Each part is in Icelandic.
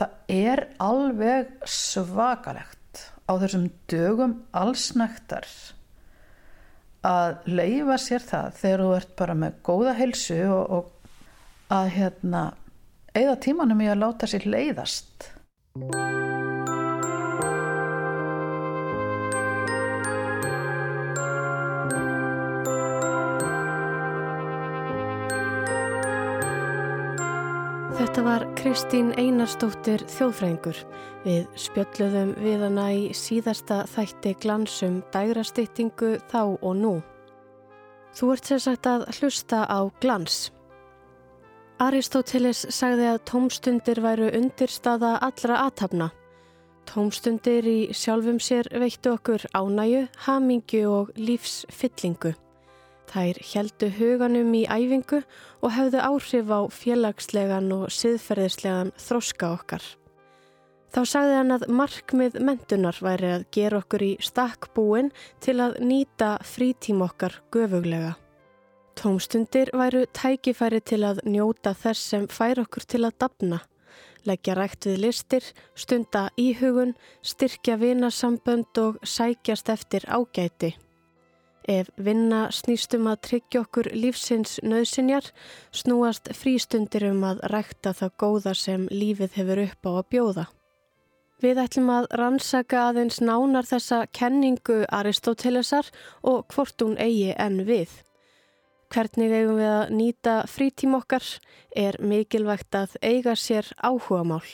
það er alveg svakalegt á þessum dögum allsnæktar að leifa sér það þegar þú ert bara með góða heilsu og, og að hérna eigða tímanum í að láta sér leiðast. Þetta var Kristín Einarstóttir þjóðfræðingur. Við spjöldluðum við hana í síðasta þætti glansum dægrastýttingu þá og nú. Þú ert sér sagt að hlusta á glans. Aristóteles sagði að tómstundir væru undirstaða allra aðtapna. Tómstundir í sjálfum sér veittu okkur ánæju, hamingju og lífsfyllingu. Þær heldu huganum í æfingu og hefðu áhrif á félagslegan og siðferðislegan þróska okkar. Þá sagði hann að markmið mentunar væri að gera okkur í stakkbúin til að nýta frítíma okkar göfuglega. Tómstundir væru tækifæri til að njóta þess sem fær okkur til að dapna, leggja rægt við listir, stunda íhugun, styrkja vinasambönd og sækjast eftir ágæti. Ef vinna snýstum að tryggja okkur lífsins nöðsinjar, snúast frístundir um að rækta það góða sem lífið hefur upp á að bjóða. Við ætlum að rannsaka aðeins nánar þessa kenningu Aristótelesar og hvort hún eigi en við. Hvernig eigum við að nýta frítím okkar er mikilvægt að eiga sér áhuga mál.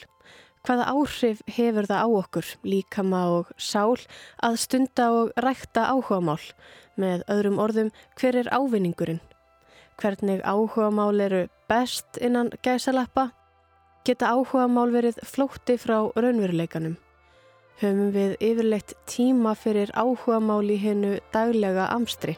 Hvaða áhrif hefur það á okkur, líkama og sál, að stunda og rækta áhugamál? Með öðrum orðum, hver er ávinningurinn? Hvernig áhugamál eru best innan gæsalappa? Geta áhugamál verið flótti frá raunveruleikanum? Höfum við yfirleitt tíma fyrir áhugamál í hennu daglega amstri?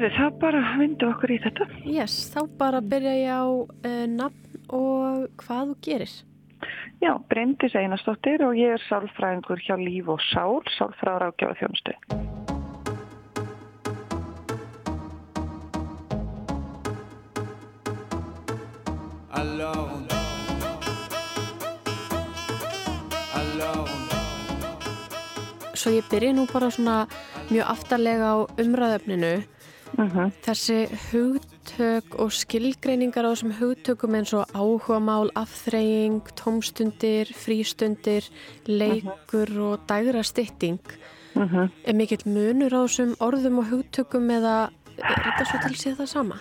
Herri, þá bara vindu okkur í þetta. Yes, þá bara byrja ég á uh, nafn og hvað þú gerir. Já, Bryndis Einarstóttir og ég er sálfræðingur hjá Líf og Sál, sálfræðar ágjáða þjónustu. Alone. Alone. Svo ég byrja nú bara svona mjög aftarlega á umræðöfninu. Uh -huh. Þessi hugtök og skilgreiningar á þessum hugtökum eins og áhugamál, afþreying, tómstundir, frístundir, leikur og dægra stytting. Uh -huh. Er mikill munur á þessum orðum og hugtökum eða er þetta svo til að sé það sama?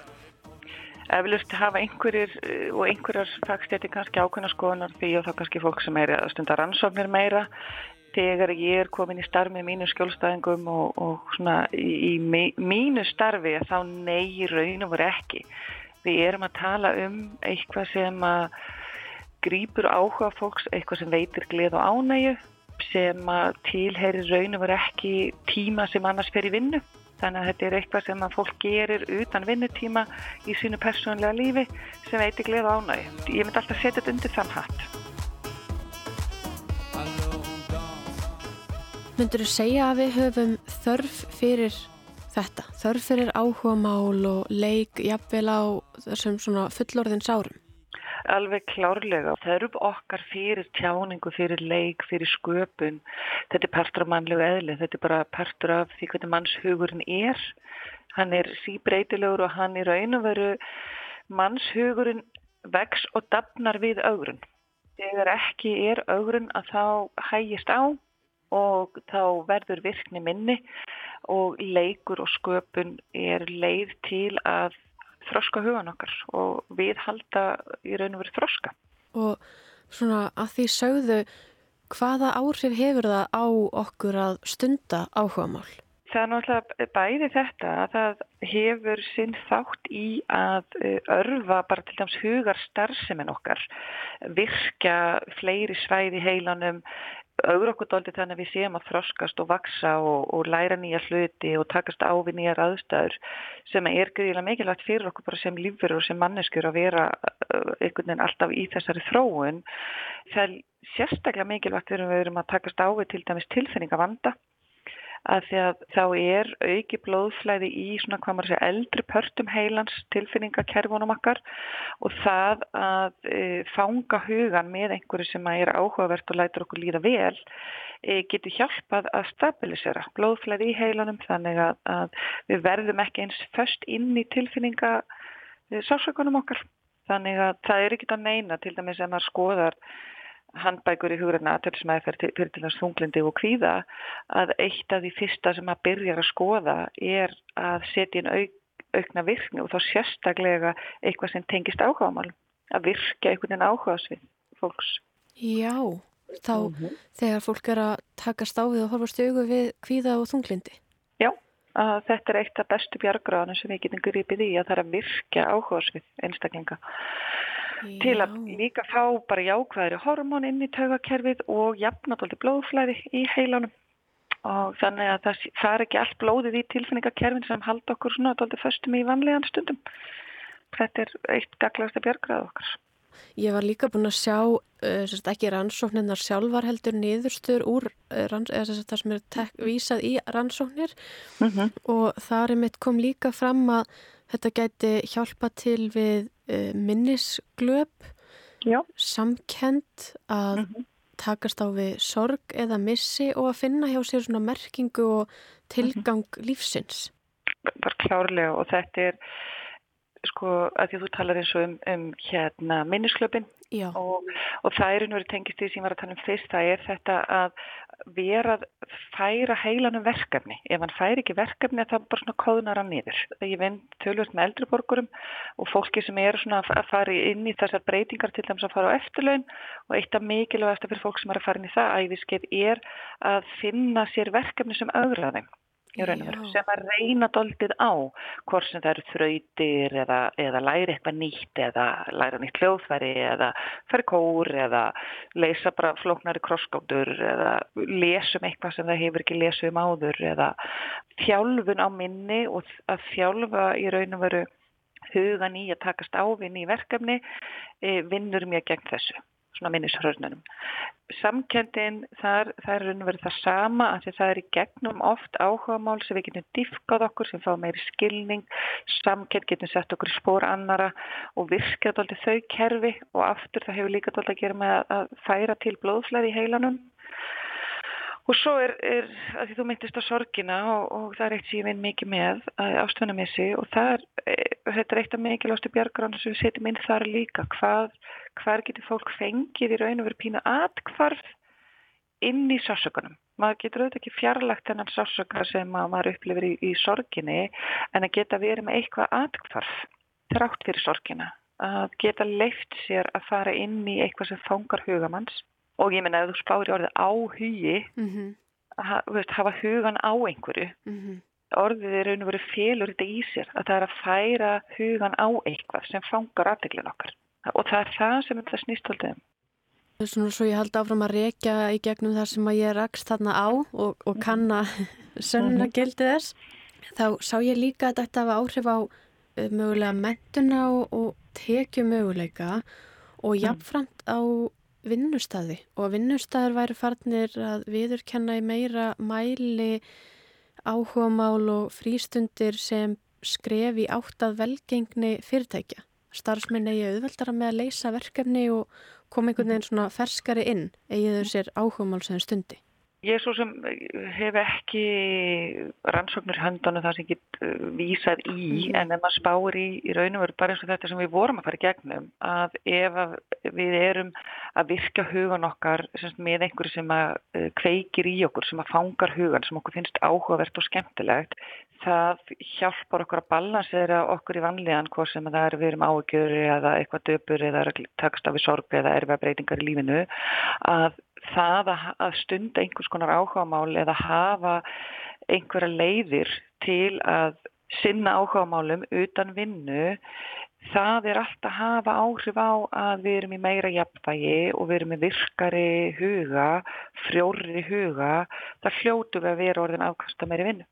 Eflust hafa einhverjir eh, og einhverjar fagstætti kannski ákveðna skoðunar því og þá kannski fólk sem er að stunda rannsóknir meira þegar ég er komin í starf með mínu skjólstæðingum og, og svona í, í mínu starfi þá nei raun og voru ekki. Við erum að tala um eitthvað sem að grýpur áhuga fólks, eitthvað sem veitir gleð og ánægju sem að tilheyri raun og voru ekki tíma sem annars fer í vinnu. Þannig að þetta er eitthvað sem að fólk gerir utan vinnutíma í sínu persónlega lífi sem veitir gleð og ánægju. Ég myndi alltaf setja þetta undir þann hatt. Myndur þú segja að við höfum þörf fyrir þetta? Þörf fyrir áhugamál og leik jafnvel á þessum svona fullorðins árum? Alveg klárlega. Þörf okkar fyrir tjáningu, fyrir leik, fyrir sköpun. Þetta er partur af mannlegu eðli. Þetta er bara partur af því hvernig mannshugurinn er. Hann er síbreytilegur og hann er raun og veru mannshugurinn vex og dafnar við augrun. Þegar ekki er augrun að þá hægist á og þá verður virkni minni og leikur og sköpun er leið til að þroska hugan okkar og við halda í raun og veru þroska. Og svona að því sögðu, hvaða áhrif hefur það á okkur að stunda áhugamál? Það er náttúrulega bæði þetta að það hefur sinn þátt í að eh, örfa bara til dæms hugar starfsemin okkar, virka fleiri svæði heilanum, augur okkur dóldi þannig að við séum að þroskast og vaksa og, og læra nýja hluti og takast á við nýjar aðstæður sem er gríðilega mikilvægt fyrir okkur bara sem lífur og sem manneskjur að vera uh, einhvern veginn alltaf í þessari þróun. Það sérstaklega mikilvægt þegar við erum að takast á við til dæmis tilfinningavanda að því að þá er auki blóðflæði í svona hvað maður segja eldri pörtum heilans tilfinningakerfunum okkar og það að e, fanga hugan með einhverju sem er áhugavert og lætur okkur líða vel e, getur hjálpað að stabilisera blóðflæði í heilanum þannig að, að við verðum ekki eins först inn í tilfinninga e, sásökunum okkar. Þannig að það er ekki að neina til dæmis ef maður skoðar handbækur í hugræna aðtölusmæðferð fyrir til þess þunglindi og kvíða að eitt af því fyrsta sem að byrja að skoða er að setja inn auk, aukna virkni og þá sérstaklega eitthvað sem tengist áhugamál að virka einhvern veginn áhugasvið fólks. Já, þá mm -hmm. þegar fólk er að taka stáfið og horfa stjögu við kvíða og þunglindi. Já, þetta er eitt af bestu bjargráðanum sem við getum gripið í að það er að virka áhugasvið einstaklinga. Já. til að líka fá bara jákvæðri hormón inn í taugakerfið og jafnatóldi blóðflæði í heilanum og þannig að það, það er ekki allt blóðið í tilfinningakerfin sem halda okkur svona tóldi föstum í vanlegan stundum þetta er eitt gaglasta björgrað okkar Ég var líka búin að sjá uh, ekki rannsóknirnar sjálfar heldur niðurstur úr uh, ranns, sérst, það sem er tek, vísað í rannsóknir mm -hmm. og þar er mitt kom líka fram að þetta gæti hjálpa til við uh, minnisglöp, samkend að mm -hmm. takast á við sorg eða missi og að finna hjá sér svona merkingu og tilgang mm -hmm. lífsins. Bara klárlega og þetta er sko að því að þú talar eins og um, um hérna minnisglöpin og, og það er einhverju tengist því sem ég var að tala um fyrst, það er þetta að vera að færa heilanum verkefni. Ef hann færi ekki verkefni þá bara svona kóðnar hann niður. Þegar ég vinn tölvöld með eldriborgurum og fólki sem er svona að fara inn í þessar breytingar til dæmis að fara á eftirlaun og eitt af mikilvægast fyrir fólk sem er að fara inn í það æðiskeið er að finna sér verkefni sem augraðum sem að reyna doldið á hvort sem það eru þrautir eða, eða læri eitthvað nýtt eða læra nýtt hljóðfæri eða færi kór eða leysa bara flóknari krossgáttur eða lesum eitthvað sem það hefur ekki lesum um áður eða þjálfun á minni og að þjálfa í raun og veru hugan í að takast ávinn í verkefni e, vinnur mjög gegn þessu svona minnishörnunum. Samkendin þar, það er raun og verið það sama að það er í gegnum oft áhugamál sem við getum diffkað okkur sem fá meiri skilning, samkend getum sett okkur í spór annara og virkað alltaf þau kerfi og aftur það hefur líka alltaf að gera með að færa til blóðflæði í heilanum Og svo er, er að því þú myndist á sorgina og, og það er eitt sem ég vinn mikið með ástfennamissi og er, e, þetta er eitt af mikilvægastu bjargrána sem við setjum inn þar líka. Hvað, hvað getur fólk fengið í raun og verið pínu atkvarf inn í sársökunum? Maður getur auðvitað ekki fjarlagt þennan sársöka sem maður upplifir í, í sorginni en að geta verið með eitthvað atkvarf þrátt fyrir sorgina. Að geta leift sér að fara inn í eitthvað sem fangar hugamanns og ég menna að þú spári orðið á hugi mm -hmm. að hafa hugan á einhverju mm -hmm. orðið er og verið félur þetta í sér að það er að færa hugan á eitthvað sem fangar aðdeglin okkar og það er það sem þetta snýst alltaf um Svona svo ég held áfram að rekja í gegnum þar sem að ég rakst þarna á og, og mhm. kanna sönna mhm. gildi þess þá sá ég líka að þetta var áhrif á uh, mögulega mentuna og, og tekju möguleika og mhm. jafnframt á vinnustæði og vinnustæðir væri farnir að viðurkenna í meira mæli áhugamál og frístundir sem skref í áttað velgengni fyrirtækja. Starfsmenn eigi auðveldara með að leysa verkefni og koma einhvern veginn svona ferskari inn eigið þau sér áhugamál sem stundi. Ég er svo sem eh, hef ekki rannsóknir höndanum það sem get uh, vísað í mm. en ef maður spáir í, í raun og veru bara eins og þetta sem við vorum að fara í gegnum að ef að við erum að virka hugan okkar semst, með einhverju sem að uh, kveikir í okkur, sem að fangar hugan, sem okkur finnst áhugavert og skemmtilegt það hjálpar okkur að balansera okkur í vanlíðan hvort sem það er við erum áhugjur eða eitthvað döpur eða takast á við sorg eða erfa breytingar í lífinu að það að stunda einhvers konar áhugamál eða hafa einhverja leiðir til að sinna áhugamálum utan vinnu það er allt að hafa áhrif á að við erum í meira jafnvægi og við erum í virkari huga, frjóri huga, það hljótu við að vera orðin afkasta meiri vinnu.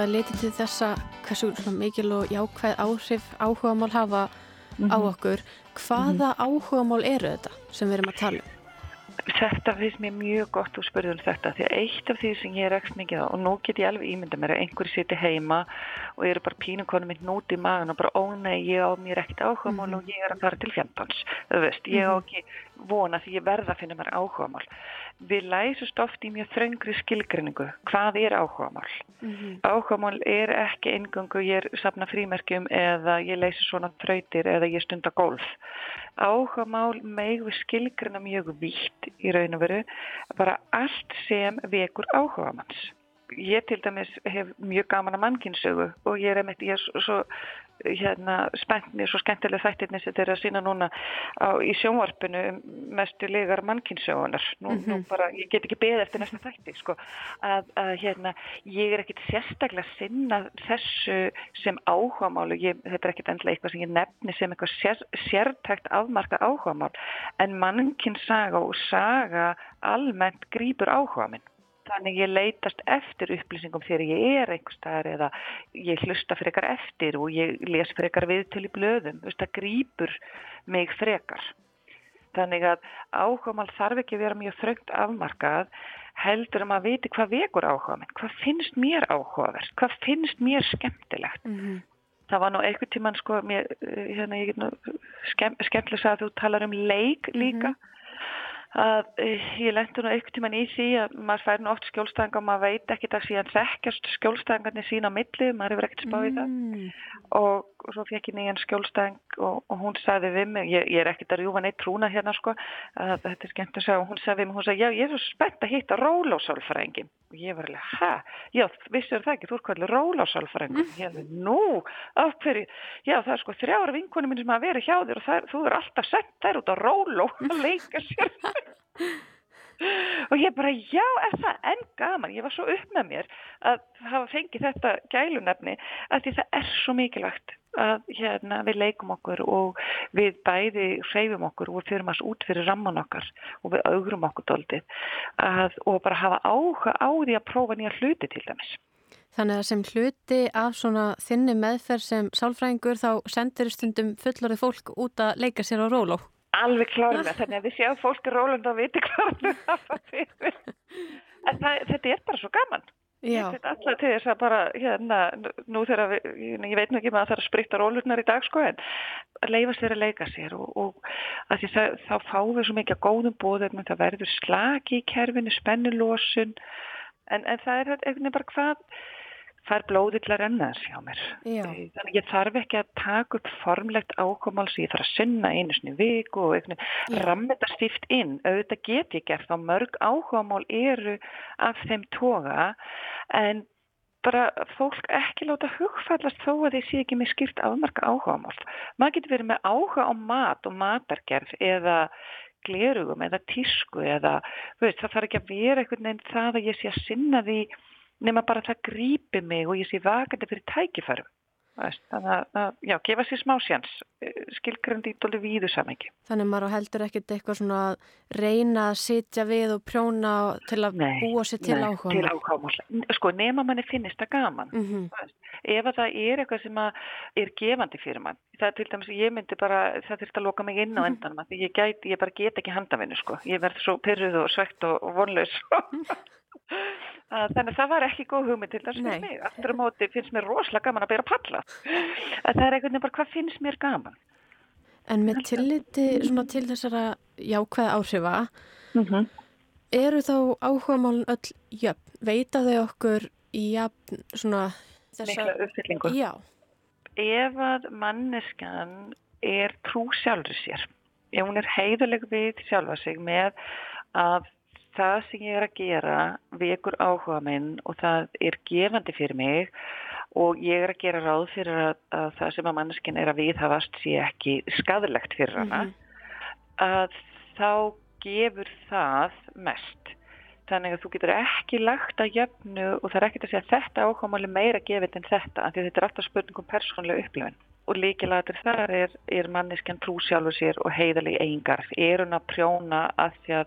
Það leti til þessa hversu mikil og jákvæð áhrif áhugamál hafa á okkur. Hvaða áhugamál eru þetta sem við erum að tala um? Þetta finnst mér mjög gott að spurða um þetta því að eitt af því sem ég er ekst mikið á og nú get ég alveg ímynda mér að einhverju siti heima og eru bara pínukonu mitt núti í magun og bara ó nei ég á mér ekkert áhugamál og ég er að fara til fjandans þú veist, ég á ekki vona því ég verða að finna mér áhugamál. Við læsust oft í mjög þröngri skilgrinningu hvað er áhugamál? Áhugamál er ekki eingöngu ég er safna frímerkjum eða ég leysi svona þrautir eða ég stunda golf. Áhugamál meg við skilgrina mjög vítt í raun og veru bara allt sem vekur áhugamanns ég til dæmis hef mjög gaman að mannkynnsögu og ég er, einmitt, ég er svo hérna, spennt mér svo skemmtilega þættirni sem þeir eru að sína núna á, í sjónvarpinu mestu legar mannkynnsögunar nú, nú bara, ég get ekki beðið eftir næsta þætti sko, að, að hérna ég er ekkit sérstaklega að sinna þessu sem áhugamálu ég, þetta er ekkit endla eitthvað sem ég nefni sem eitthvað sér, sértækt afmarka áhugamál en mannkynnssaga og saga almennt grýpur áhuga minn Þannig ég leitast eftir upplýsingum þegar ég er einhver staðar eða ég hlusta frekar eftir og ég les frekar viðtöl í blöðum. Það grýpur mig frekar. Þannig að áhugamál þarf ekki að vera mjög þröngt afmarkað heldur um að viti hvað vekur áhuga minn. Hvað finnst mér áhugavert? Hvað finnst mér skemmtilegt? Mm -hmm. Það var nú einhvern tíman sko, mér, hérna, ég get nú skemm, skemmtilega að þú talar um leik líka. Mm -hmm að ég lendur nú einhvern tíman í því að maður fær nú oft skjólstæðinga og maður veit ekki það síðan þekkjast skjólstæðingarnir sína á milli, maður hefur ekkert spáð í það Mm. og, og svo fekk ég nýjan skjólstæðing og, og hún sagði við mig, ég, ég er ekkert að rjúfa neitt trúna hérna sko, að þetta er skemmt að segja og hún sagði við mig, hún sagði, já ég er svo spennt að hitta rólásálfræðingin og ég var alveg, hæ, já vissur það ekki, þú er kvöldur rólásálfræðingin og ég hefði, nú, af hverju? Já það er sko þrjára vinkunum minn sem hafa verið hjá þér og það, þú er alltaf sett þær út á róló að leika sér og ég bara, já, er það enn gaman, ég var svo upp með mér að hafa fengið þetta gælunefni að því það er svo mikilvægt að hérna, við leikum okkur og við bæði hreyfum okkur og við fyrir maður út fyrir ramman okkar og við augrum okkur doldið að, og bara hafa áhuga á því að prófa nýja hluti til dæmis. Þannig að sem hluti af svona þinni meðferð sem sálfræðingur þá sendir stundum fullorðið fólk út að leika sér á róló. Alveg klárlega, þannig að við séum fólk er rólund og viti hvað við hafa fyrir. En það, þetta er bara svo gaman. Já, Ég veit alltaf til þess að bara, hérna, nú þegar við, ég, veit nú ekki með að það er að spritta rólurnar í dag sko, en að leifa sér að leika sér og, og að því það, þá fáum við svo mikið að góðum bóðum, það verður slaki í kerfinu, spennulósun, en, en það er einhvern veginn bara hvað, það er blóðið til að renna þess hjá mér. já, Þannig ég þarf ekki að taka upp formlegt ákomál sem ég þarf að sinna einu sinni í viku og ramma þetta stíft inn. Auðvitað get ég gert þá mörg áhugamál eru af þeim toga en bara fólk ekki láta hugfællast þó að þeir sé ekki með skýrt afmarka áhugamál. Maður getur verið með áhuga á mat og matargerð eða glerugum eða tísku eða veist, það þarf ekki að vera einhvern veginn það að ég sé að sinna því nema bara það grípi mig og ég sé vakandi fyrir tækifærum. Þannig að, að, já, gefa sér smá sjans, skilgrandi í dóli víðu samengi. þannig að maður heldur ekkert eitthvað svona að reyna að sitja við og prjóna til að Nei, búa sér til áhuga. Til áhugamál. Sko, nema manni finnist það gaman. Mm -hmm. Ef að það er eitthvað sem er gefandi fyrir mann, það er til dæmis, ég myndi bara, það þurft að loka mig inn á endanum, af því ég gæti, ég bara get ekki handavinnu, sko. Ég verð svo pyrruð og svegt og, og vonlaus. Að Þannig að það var ekki góð hugmynd til þess fyrir mig. Aftur á móti finnst mér rosalega gaman að bera palla. Að það er einhvern veginn bara hvað finnst mér gaman. En með tilliti svona til þessara jákvæða áhrifa, Mm -hmm. eru þá áhugamálun öll jöfn? Veita þau okkur í jafn svona Mikla uppfyllingu. Já, ef að manneskan er trú sjálfur sér, ef hún er heiðuleg við sjálfa sig með að það sem ég er að gera vekur áhuga minn og það er gefandi fyrir mig og ég er að gera ráð fyrir að, að það sem að manneskin er að viðhafast sé ekki skadilegt fyrir hana, Mhm. að þá gefur það mest. Þannig að þú getur ekki lagt að jöfnu og það er ekkert að segja að þetta áhugamáli meira gefið en þetta, af því þetta er alltaf spurning um persónlega upplifin. Og líkilatur þar er, er manneskjan trú sjálfur sér og heiðalegi eigingar. Er hún að prjóna að því að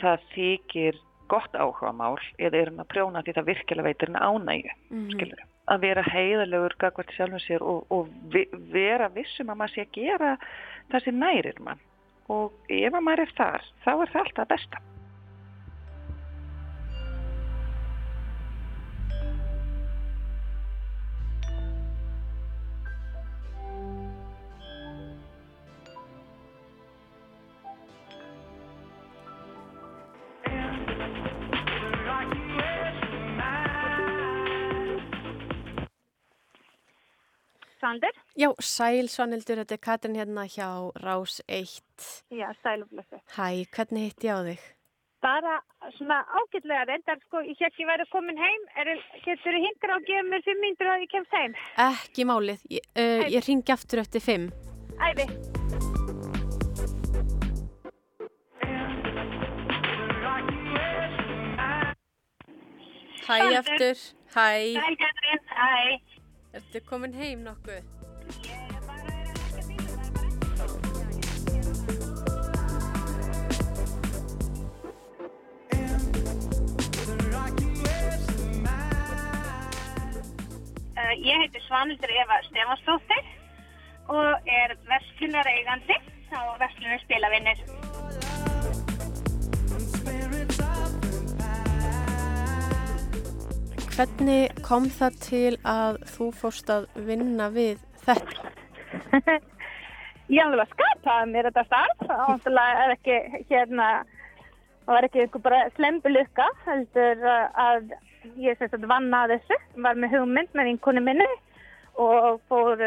það þykir gott áhuga mál eða er hann að prjóna því það virkilega veitir hann ánægju, mm. skilur að vera heiðalegur gagvart sjálfum sér og, og vi, vera vissum að maður sé að gera það sem nærir mann og ef maður er þar, þá er það alltaf besta. Sander. Já, sæl Svanildur, þetta er Katrin hérna hjá Rás 1. Já, sæl og blessu. Hæ, hvernig hitt ég á þig? Bara svona ágætlega reyndar, sko, ég held ég væri komin heim, er, getur þú hingra og gefa mér 5 minnur að ég kemst heim? Ekki málið, ég, uh, ég ringi aftur eftir 5. Æði. Hæ aftur, hæ. Hæ, Katrin, hæ. Ertu komin heim nokkuð? Uh, ég heiti Svanildur Eva Stefansdóttir og er verslunar eigandi á verslunar spilavinnir. Hvernig kom það til að þú fórst að vinna við þetta? Ég hafði alveg skapaði mér þetta starf og náttúrulega er ekki hérna, það var ekki eitthvað bara slembulukka, heldur uh, að ég sérst að vann að þessu, var með hugmynd með vinkonu minni og fór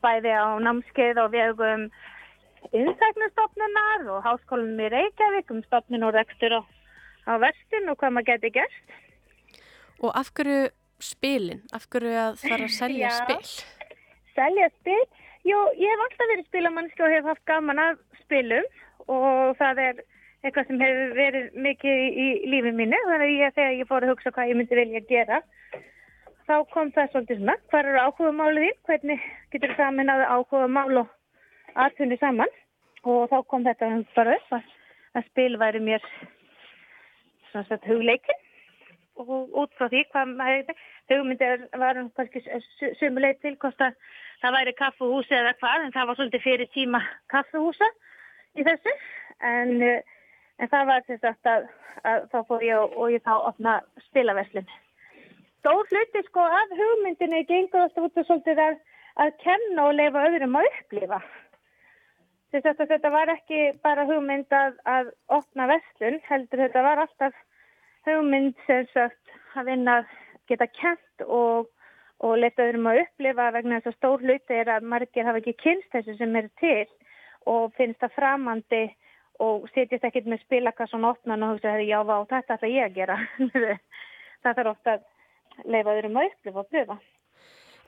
bæði á námskeið og vegum innsæknustofnunar og háskólanum í Reykjavík um stofnun og rekstur á, á vestin og hvað maður geti gert. Og af hverju spilin? Af hverju að fara að selja Já. spil? Selja spil? Jú, ég hef alltaf verið spilamannski og hef haft gaman af spilum og það er eitthvað sem hefur verið mikið í, í lífi mínu. Þannig að ég, þegar ég fór að hugsa hvað ég myndi vilja gera, þá kom það svolítið svona. Hvað eru áhuga málið þín? Hvernig getur það minnaði áhuga mál og aðtunni saman? Og þá kom þetta bara upp að, að spil væri mér svona sett hugleikin og út frá því hvað maður hugmyndir var kannski sumuleið til hvort að það væri kaffuhúsi eða hvað en það var svolítið fyrir tíma kaffuhúsa í þessu en, eh, en það var þess að, að, að þá fór ég og, og ég þá opna spilaverslun. Stór hluti sko af hugmyndinni gengur alltaf út og svolítið að, að kenna og leifa öðrum að upplifa. Þess að þetta var ekki bara hugmynd að, að opna verslun heldur þetta var alltaf hugmynd sem sagt að vinna að geta kent og, og leta öðrum að upplifa vegna þess að stór hluti er að margir hafa ekki kynst þessu sem er til og finnst það framandi og setjast ekkert með spilakassan opnan og hugsa já, vá, þetta ætla ég að gera. það þarf ofta að leifa öðrum að upplifa og pröfa.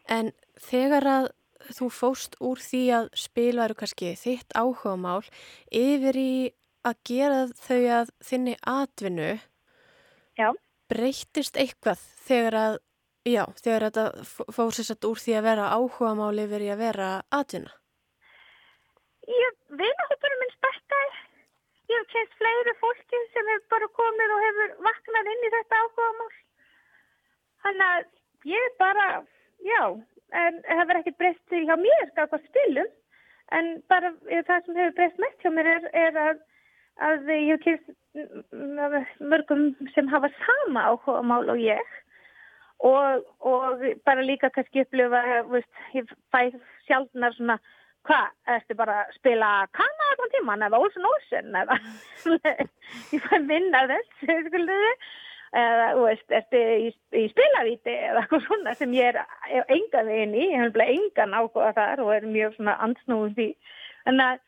En þegar að þú fóst úr því að spil væru kannski þitt áhugamál yfir í að gera þau að þinni atvinnu, Já. breyttist eitthvað þegar að, já, þegar þetta f- fór sér satt úr því að vera áhugamál yfir í að vera atvinna? Ég vinahóttunum minn sparkaði. Ég hef kynst fleiri fólki sem hefur bara komið og hefur vaknað inn í þetta áhugamál. Þannig að ég bara, já, en það verður ekkert breyst hjá mér, skapa spilum. En bara eh, það sem hefur breyst mest hjá mér er, er að, að ég hef kynst mörgum sem hafa sama áhugamál og ég. Og, og bara líka kannski upplifa, veist, ég fæ sjálfnar svona, hvað, ertu bara að spila kanna allan tíman eða Olsen Olsen eða? Ég fæ minna þessu, skulduðu eða, þú veist, ertu í, í spilavíti? Eða eitthvað svona sem ég er, engan veginn í, ég hef engan áhuga þar og er mjög svona ansnúð því. En að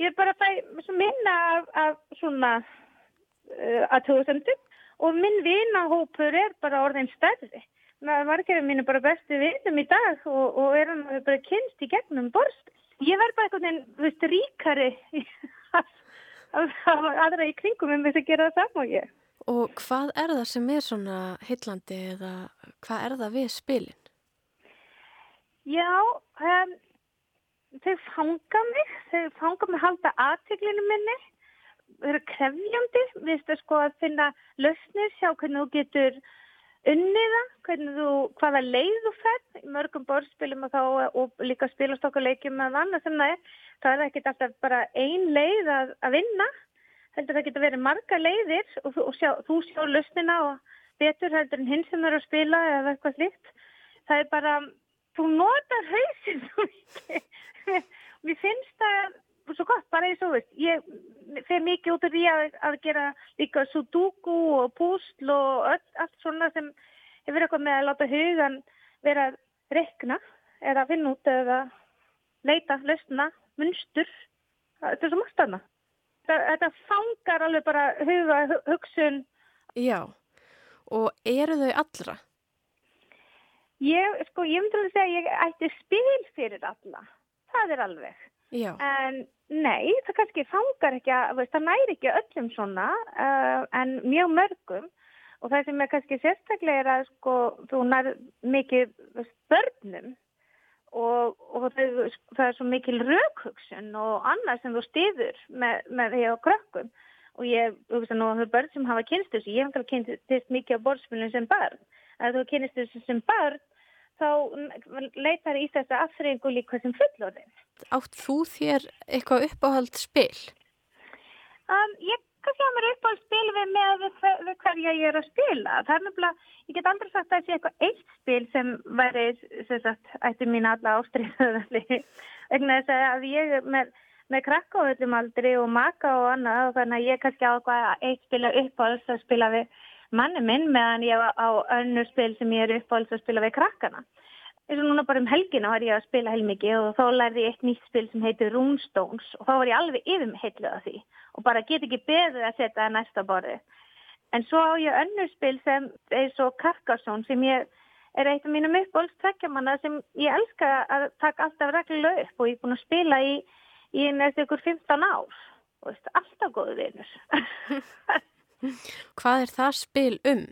ég er bara að fæ svo minna af, af svona uh, aðtöðsendum og minn vinahópur er bara orðin stærri. Margir mínu bara bestu vinum í dag og, og er hann bara kynst í gegnum borst. Ég verð bara einhvern veginn, þú veist, ríkari af, af, af aðra í kringum um þess að gera það saman og ég. Og hvað er það sem er svona heillandi eða hvað er það við spilin? Já, um, þau fanga mig, þau fanga mig halda aðteglinu minni. vera krefjandi, við veist að sko að finna lausnir, sjá hvernig þú getur unniða, hvernig þú, hvaða leið þú fer, í mörgum borðspilum og þá og líka spilast okkur leikjum með annað sem það er, það er ekkert alltaf bara ein leið að, að vinna, heldur það getur verið marga leiðir og, þú- og sjá, þú sjá lausnina og betur heldur en hinn sem er að spila eða eitthvað slíkt. Það er bara, þú notar hausinn svo mikið. Mér finnst það svo gott, bara eins og veist, ég fer mikið út af því að, að gera líka sudoku og púsl og öll, allt svona sem hefur eitthvað með að láta hugan vera að rekna eða finna út eða leita, lausna, munstur. Þetta er svo margt annað. Þetta, fangar alveg bara huga, hu- hugsun. Já, og eru þau allra? Ég, sko, ég myndi alveg segja að ég ætti spil fyrir alla. Það er alveg. Já, En nei, það kannski fangar ekki að, það næri ekki öllum svona, uh, en mjög mörgum. Og það sem er kannski sérstaklega er að sko, þú nær mikið börnum og, og þau, það er svo mikil raukhugsun og annað sem þú stiður með, með því á krökkum. Og ég, þú veist að nú það börn sem hafa kynst þessu, ég hef ekki kynst mikið á borðspilum sem barn. Að þú kynst þessu sem barn, þá leitar í þessa afþreyingu líka sem fullorðin. átt þú þér eitthvað uppáhald spil? Um, ég kannski hafa mér upp á að spila við með hver, við hverja ég er að spila. Það er nefnilega, ég get aldrei sagt að það sé eitthvað eitt spil sem væri, sem sagt, ætti mín alla ástriðuðalli. Vegna þess að ég er með, með krakka á öllum aldri og maka og annað og þannig að ég kannski á eitthvað eitt spila uppáhalds að spila við manni minn meðan ég á önnur spil sem ég er uppáhalds að spila við krakkana. eins og núna bara um helgina var ég að spila heilmikið og þá lærði ég eitt nýtt spil sem heitir Runestones og þá var ég alveg yfir með heitluð af því og bara get ekki beðið að setja það næsta borði. En svo á ég önnur spil sem er svo Carcassonne sem ég er eitt af mínum uppbólst tvekkjamanna sem ég elska að taka alltaf reglulega upp og ég er búin að spila í, í næstu ykkur 15 ár og veist, alltaf góðu vinur. Hvað er það spil um?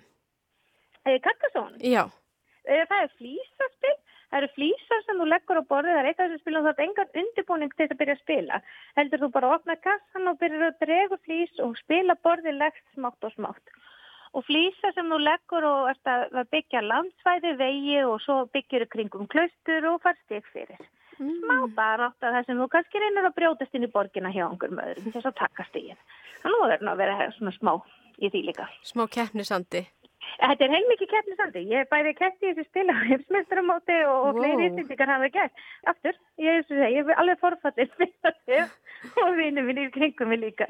Carcassonne? Já, Eh, Það er flýsaspil, það eru flýsar sem þú leggur á borðið, það er eitt af þessu spilum, það er engan undirbúning til þess að byrja að spila. Heldur þú bara að opna kassan og byrja að dregu flýs og spila borðið legt smátt og smátt. Og flýsar sem þú leggur og ert að byggja landsvæði, vegi og svo byggir þú kringum klaustur og far stig fyrir. Smá bara átt að það sem þú kannski reynir að brjótast inn í borgina hjá einhverjum öðrum þess að taka stigin. Þannig að það að vera svona smá í því líka. smá keppnisandi. Þetta er heilmikið keppnisandi. Ég er bæði keppt í þessu spila á heimsmeistaramóti og, og Wow. fleiri íslendingar hafa gert. Aftur, ég, ég, ég er alveg þetta og vinið minn í kringum mig líka.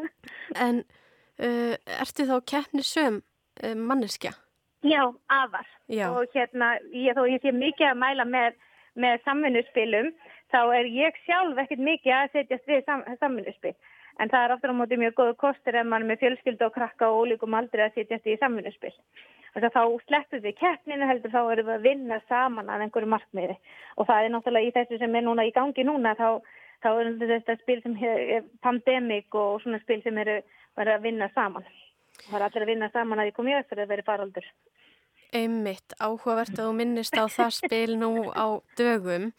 En uh, ertu þá keppnisum uh, manneskja? Já, afar. Já. Og hérna, ég, þó ég sé mikið að mæla með, með samvinnuspilum, þá er ég sjálf ekkert mikið að setjast við sam, samvinnuspil. En það er aftur á móti mjög góðu kostur ef mann er með fjölskyldu og krakka og ólíkum aldrei að setjast í samvinnuspil. Þannig að þá sleppum við keppninu heldur þá erum við að vinna saman að einhverju markmiði. Og það er náttúrulega í þessu sem er núna í gangi núna þá, þá er þetta spil sem er pandemik og svona spil sem eru verið að vinna saman. Það er allir að vinna saman að því komið eftir að vera faraldur. Einmitt, áhugavert að þú minnist á það spil nú á dögum.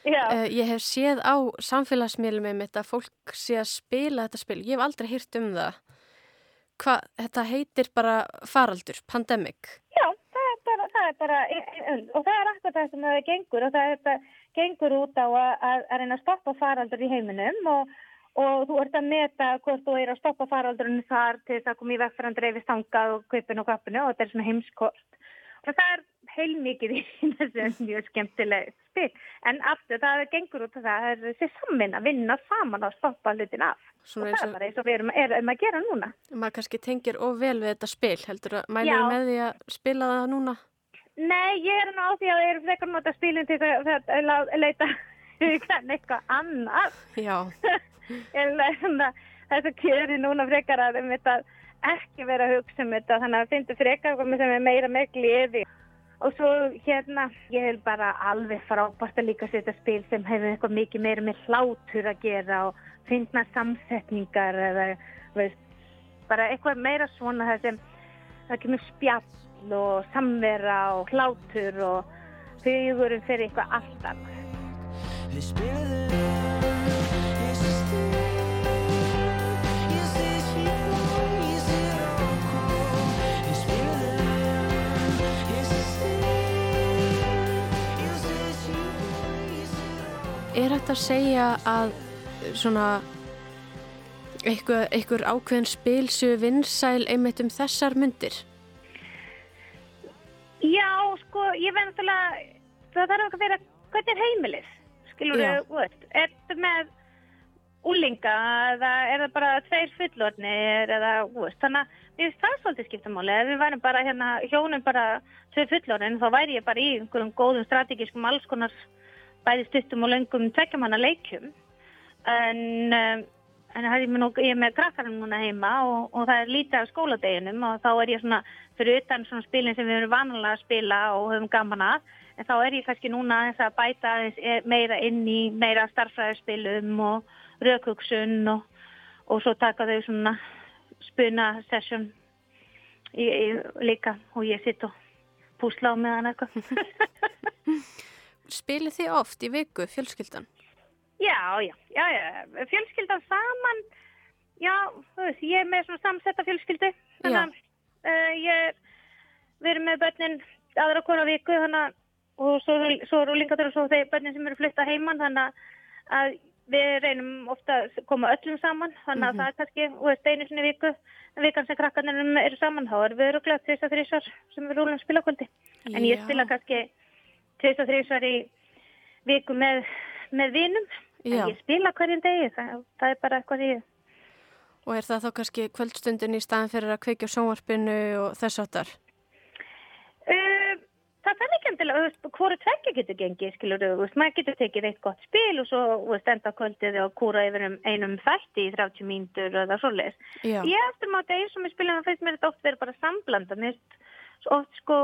Uh, ég hef séð á samfélagsmiðlum einmitt að fólk sé að spila þetta spil. Ég hef aldrei hýrt um það. Hva, þetta heitir bara faraldur, pandemic. Já, það er bara, það er bara og það er akkur það sem það gengur og það þetta gengur út á að, að, að reyna að stoppa faraldur í heiminum og, og þú ert að meta hvort þú er að stoppa faraldurinn þar til þess að koma í vekk fyrir að dreifist hangað og kaupin og kappinu og þetta er svona heimskort og það er heilmikið í þessu mjög skemmtileg spil en aftur það gengur út á það það er þessi samin að vinna saman að stoppa hlutin af Svona og það er og bara eins og við erum, erum að gera núna maður kannski tengir of vel við þetta spil. Heldur að mælum Já. með því að spila það núna? Nei, ég er nú á því að ég er frekar að nota spilin til þess að- leita hvernig eitthvað annað. Já, þess að kjöri núna frekar að um þetta ekki vera að hugsa um þetta þannig að finnstu frekar komið sem er meira með gleði. Og svo hérna, ég hef bara alveg frábært að líka setja spil sem hefur eitthvað mikið meira með hlátur að gera og finna samsetningar eða veist, bara eitthvað meira svona það sem það kemur spjall og samvera og hlátur og hugurum fyrir eitthvað allt annað. Er þetta að segja að svona einhver, ákveðin spil séu vinsæl einmitt um þessar myndir? Já, sko, ég verð náttúrulega, það þarf að vera, hvernig er heimilið? Skilur þú, veist, er þetta með úlinga eða er það bara tveir fullornir eða, veist, þannig að finnst það svolítið skiptamáli. Ef við værum bara hérna, hjónum bara tveir fullorinn, þá væri ég bara í einhverjum góðum strategískum alls konar bæði stuttum og löngum tveggjamanna leikjum. En, um, en ég er með krakkarum núna heima og, og það er lítið af skóladeginum og þá er ég svona fyrir utan svona spilin sem við erum vanalega að spila og höfum gaman að en þá er ég kannski núna aðeins að bæta e- meira inn í meira starffræðarspilum og raukhugsun og, og svo taka þau svona spuna session í, í, líka og ég sitt og púsla á meðan eitthvað. Spilið þið oft í viku, fjölskyldan? Já, já, já, já, fjölskyldan saman, já, þú veist, ég er með svona samsetta fjölskyldu, þannig að uh, ég er, erum með börnin aðra konu á viku, þannig að, og svo, svo eru líka og svo þeir börnin sem eru flutta heimann, þannig að- við reynum ofta að koma öllum saman, þannig að það er kannski, þú veist, einu sinni í viku, en vikan sem krakkarnir eru- saman, þá erum við eru glæð þess að þrísvar sem við rúlum spilakvöldi, en ég Já. spila kannski tveist og þrísvar í viku með, með vinum, Já. En ég spila hverjum degi, það, það er bara eitthvað ég... Og er það þá kannski kvöldstundin í staðin fyrir að kveikja sjónvarpinu og þess áttar? Uh, það þarf ekki endilega, hvori tveggja getur gengið, skilur þú, maður getur tekið eitt gott spil og svo, þú veist, enda kvöldið og kúra yfir um einum þætti í 30 mínútur og það svoleiðis. Ég eftir máta eins og mér spilum það finnst mér þetta oft verið bara samblanda, mér oft sko,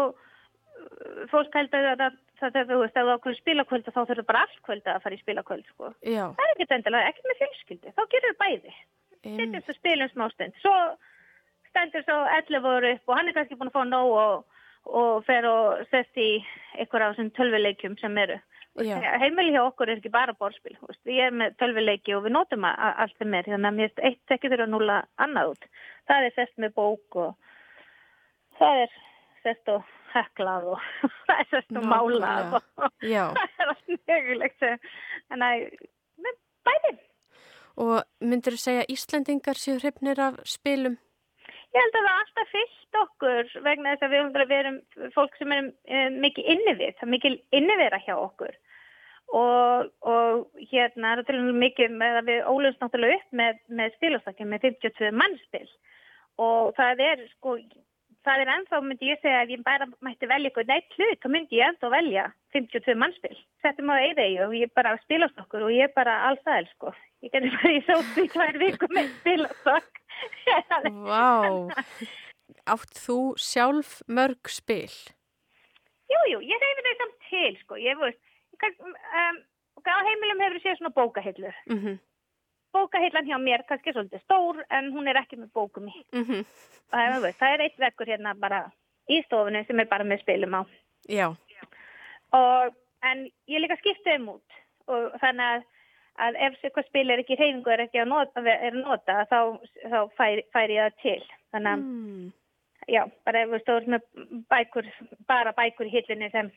fólk held að það, það, það, þú veist, ef þú ákveður spilakvöld þá þurfur bara allt kvöld að fara í spilakvöld, sko. Það er ekkert endilega, ekkert með fjölskyldi, þá gerir við bæði. Sittist og spilum smástund svo stendur svo 11 voru upp og hann er kannski búin að fá nóg og, og fer og sett í einhver af þessum tölvuleikjum sem eru Já. heimili hjá okkur er ekki bara veist, við erum með tölvuleiki og við að allt sem er þannig að eitt ekki þurfa að núla annað út það er sest með bók og það er sest og heklað og það er sest og málað og það er allt mögulegt þannig að með bæði. Og myndir þú segja að Íslendingar séu hrifnir af spilum? Ég held að það alltaf fyllt okkur vegna þess að við, höfum- við erum fólk sem erum uh, mikið innivið, það er mikið innivera hjá okkur. Og, og hérna er það mikið með að við ólumst náttúrulega upp með, með spilastokkin með 52 mannspil. Og það er sko, það er ennþá myndi ég segja að ég bara mætti velja eitthvað neitt hlut, þá myndi ég ennþá velja 52 mannspil. Settum á eðegi og ég bara spilast okkur og ég bara allsæðil sko. Ég geti bara í sótt í tvær viku með spilastokk. Vá. Átt þú sjálf mörg spil? Jú, jú, ég reyfi þau samt til, sko, ég veist, um, á heimilum hefur séð svona bókahillur. Mhm. Bókahillan hjá mér kannski svolítið stór, en hún er ekki með bókum í. Mhm. Og það, það er eitt vekkur hérna bara í stofunni sem er bara með spilum á. Já. Og, en ég líka skipti þeim út, og þannig að, að ef eitthvað spil er ekki reyfingu er ekki að nota, er að nota þá, þá fær, fær ég það til. Þannig að, Mm. já, bara ef þú stóður með bækur, bara bækur í hillinni sem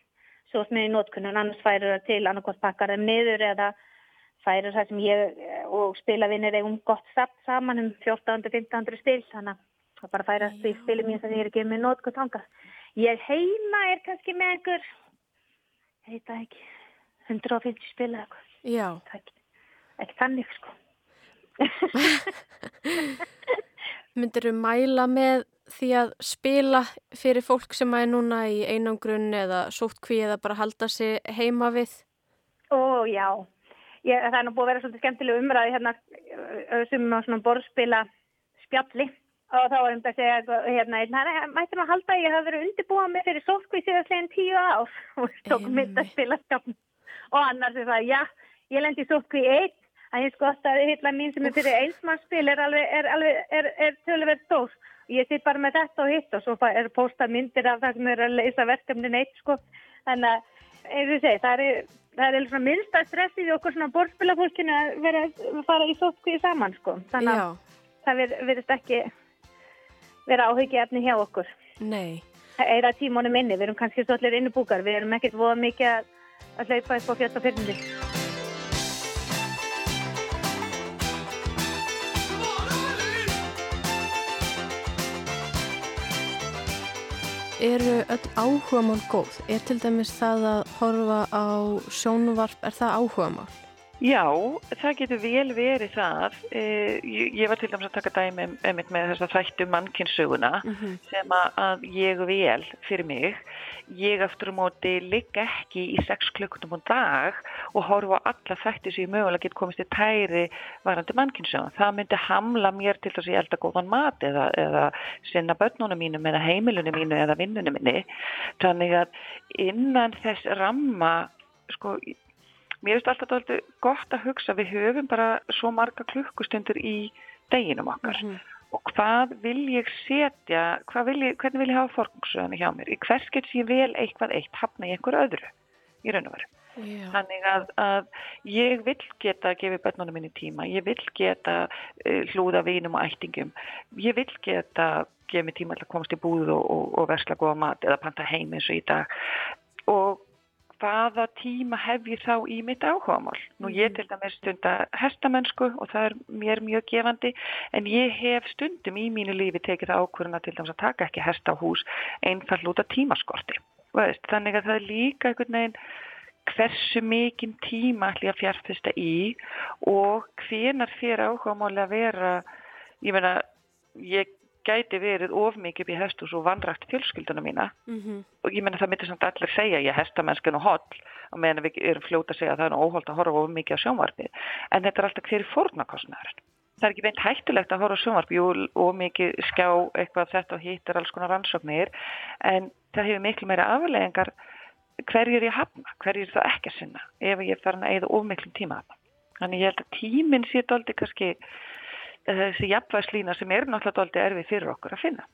svo sem í nótkunnun, annars færir það til annarkvæmt pakkar þeim niður eða færir það sem ég eh, og spilavinnir eigum gott samt saman um 1400-1500 stil, þannig að það bara færast í spilum mín sem ég er ekki með nótkunn tanga. Ég heima er kannski með einhver, ég veit það ekki, 150 spil eða eitthvað, er ekki, ekki þannig sko. Myndir þú mæla með því að spila fyrir fólk sem er núna í einangrun eða sóttkví eða bara halda sig heima við? Ó, já. Ég, það er nú búið að vera svolítið skemmtileg umræði hérna sem svona borðspila spjalli. Og þá var um þetta að segja hérna, hérna, mættum að halda að ég hafi verið undirbúað mig fyrir sótkvíð síðastlegin tíu ár. Og tók mitt að spila skapn og annars er það, já, ég lendi í sótkvíð eitt að ég sko að hitla mín sem er fyrir einsmannsspil er alveg, er, alveg, er, er tölverð stór. Ég sitt bara með þetta og hitt og svo er postað myndir af það sem er að leysa verkefnin eitt sko. Þannig að, eins og segi, það er það er svona minnsta stressið í okkur svona borðspilafólkinu að vera að fara í sótkvíði saman sko. Þannig að Já. það virðist ekki vera áhyggjaefni hjá okkur. Nei. eira tímónum inni, við erum kannski svolítið innubúkar við erum ekkert voða mikið að, að hlaupa upp á fjöld og eru öll áhugamál góð? Er til dæmis það að horfa á sjónvarp, er það áhugamál? Já, það getur vel verið það. Eh, Ég, var til dæmis að taka dæmi um- með þess að þættu mannkynnsöguna sem að, ég vel fyrir mig. Ég aftur á móti ligg ekki í 6 klukkutum á dag og horfa á alla þætti sem ég mögulega get komist í tæri varandi mannkynnsögun. Það myndi hamla mér til þess að ég elda góðan mat eða, eða sinna börnunum mínum eða heimilunum mínu eða vinnunum minni. Þannig að innan þess ramma, sko, mér finnst alltaf dálítið gott að hugsa við höfum bara svo marga klukkustundur í deginum okkar. Og hvað vil ég setja vil ég, hvernig vil ég hafa forgangsröðinu hjá mér? Hvers getur ég vel eitthvað eitt hafna í einhver öðru í raun og veru? Já. þannig að, að ég vil geta gefið börnunum minni tíma ég vil geta uh, hlúða vinum og ættingum ég vil geta gefið mig tíma til að komast í búð og, og, og versla góða mat eða panta heim eins og í dag hvaða tíma hef ég þá í mitt áhugamál. Nú ég til dæmis stunda hestamennsku og það er mér mjög gefandi en ég hef stundum í mínu lífi tekið það ákvöruna til dæmis að taka ekki hesta á hús einfall út af tímaskorti. Veist, þannig að það er líka einhvern veginn hversu mikinn tíma ætlum ég að fjárfesta í og hvenar fyrir áhugamáli að vera, ég meina, ég gæti verið of mikið upp í hestus og vanrægt fjölskylduna mína. Mhm. og ég meina það myndir samt allir segja ég hestamennskan og holl og meðan við erum fljóta að segja að það er óholt að horfa of mikið á sjónvarpið. En þetta er alltaf hver fórnarkostnæður það er ekki beint hættulegt að horfa á sjónvarpið of mikið skjá eitthvað þetta og hitt er alls konar rannsóknir. En það hefur miklu meira afleðingar hverjir ég hafna, hverjir það ekki að sinna ef ég er farin að eigða of miklum tíma þannig ég held að tíminn sé doldi kannski þessi jafnvægslína sem er náttúrulega doldi erfið fyrir okkur að finna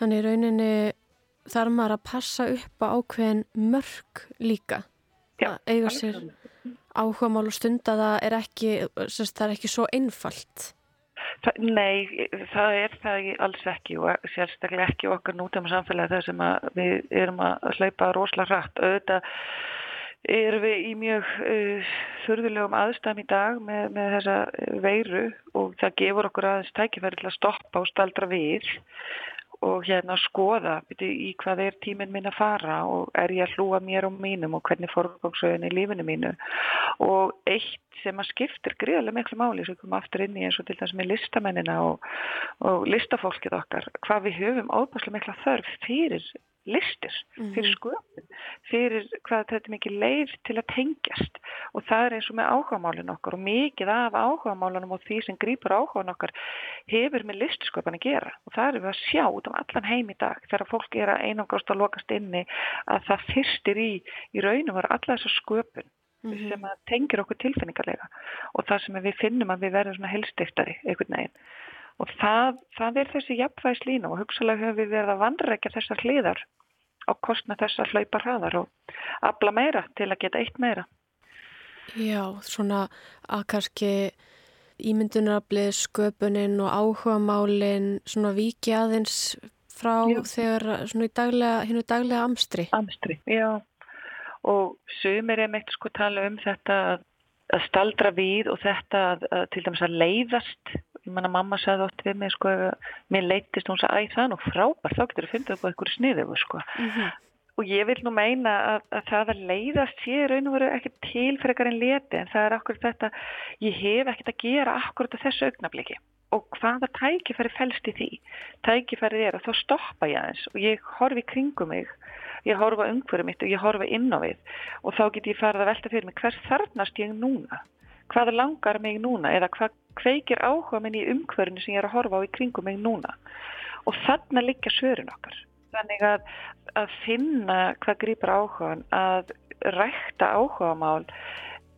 Þannig rauninni þarf maður að passa upp á ákveðin mörg líka. Já, að eiga sér klárlega. áhugamál og stunda það er ekki, sérst, það er ekki svo einfalt. Það, nei, það er það alls ekki og sérstaklega ekki okkar nútum samfélagi það sem við erum að hlaupa rosalega hratt. Auðvitað erum við í mjög uh, þurðulegum aðstæðum í dag með, með þessa eh, veiru og það gefur okkur aðeins tækifæri til að stoppa og staldra við og hérna skoða byrju, í hvað er tíminn minn að fara og er ég að hlúa mér og mínum og hvernig forgangsröðin í lífinu mínu. Og eitt sem að skiptir greiðlega miklu máli sem komum aftur inn í eins og til þess með listamennina og, og listafólkið okkar hvað við höfum óbærslega mikla þörf fyrir listir, fyrir sköpun fyrir hvað þetta er mikið leið til að tengjast. Og það er eins og með áhugamálin okkar og mikið af áhugamálunum og því sem grýpur áhugan okkar hefur með listsköpan að gera. Og það erum við að sjá út um allan heim í dag þegar fólk er að einangast að lokast inni að það fyrstir í í raunum var alla þessa sköpun sem að tengir okkur tilfinningarlega og það sem við finnum að við verðum helstiftari einhvern veginn. Og það, það er þessi jafnvægslína og hugsalega höfum við verið að vandrækja þessar hliðar á kostna þess að hlaupa hraðar og afla meira til að geta eitt meira. Já, svona að kannski ímyndunaraflið, sköpunin og áhugamálin svona viki aðeins frá Já. þegar svona í daglega, hinnu daglega amstri. Amstri, já. Og sumir er meitt sko tala um þetta að staldra við og þetta að, að til dæmis að leiðast. Ég manna mamma sagði oft við mig sko mér leittist hún sagði, æ það er nú frábært, þá getur þú fundið upp á einhverju sniðu sko. Og ég vil nú meina að, að það að leiðast sé raun og veru ekki til frekar en leti en það er akkur þetta, ég hef ekkert að gera akkur þetta þessu augnabliki og hvaða tækifæri felst í því. Tækifæri er að þá stoppa ég aðeins og ég horfi kringum mig, ég horfa umhverju mitt og ég horfa inn á við og þá get ég farið að velta fyrir mig hvers þarnast ég núna, hvað langar mig núna eða hvað kveikir áhuga minn í umhverjunu sem ég er að horfa á í kringum mig núna og þarna liggja svörin okkar. Þannig að, að finna hvað grýpar áhugan, að rækta áhugamál,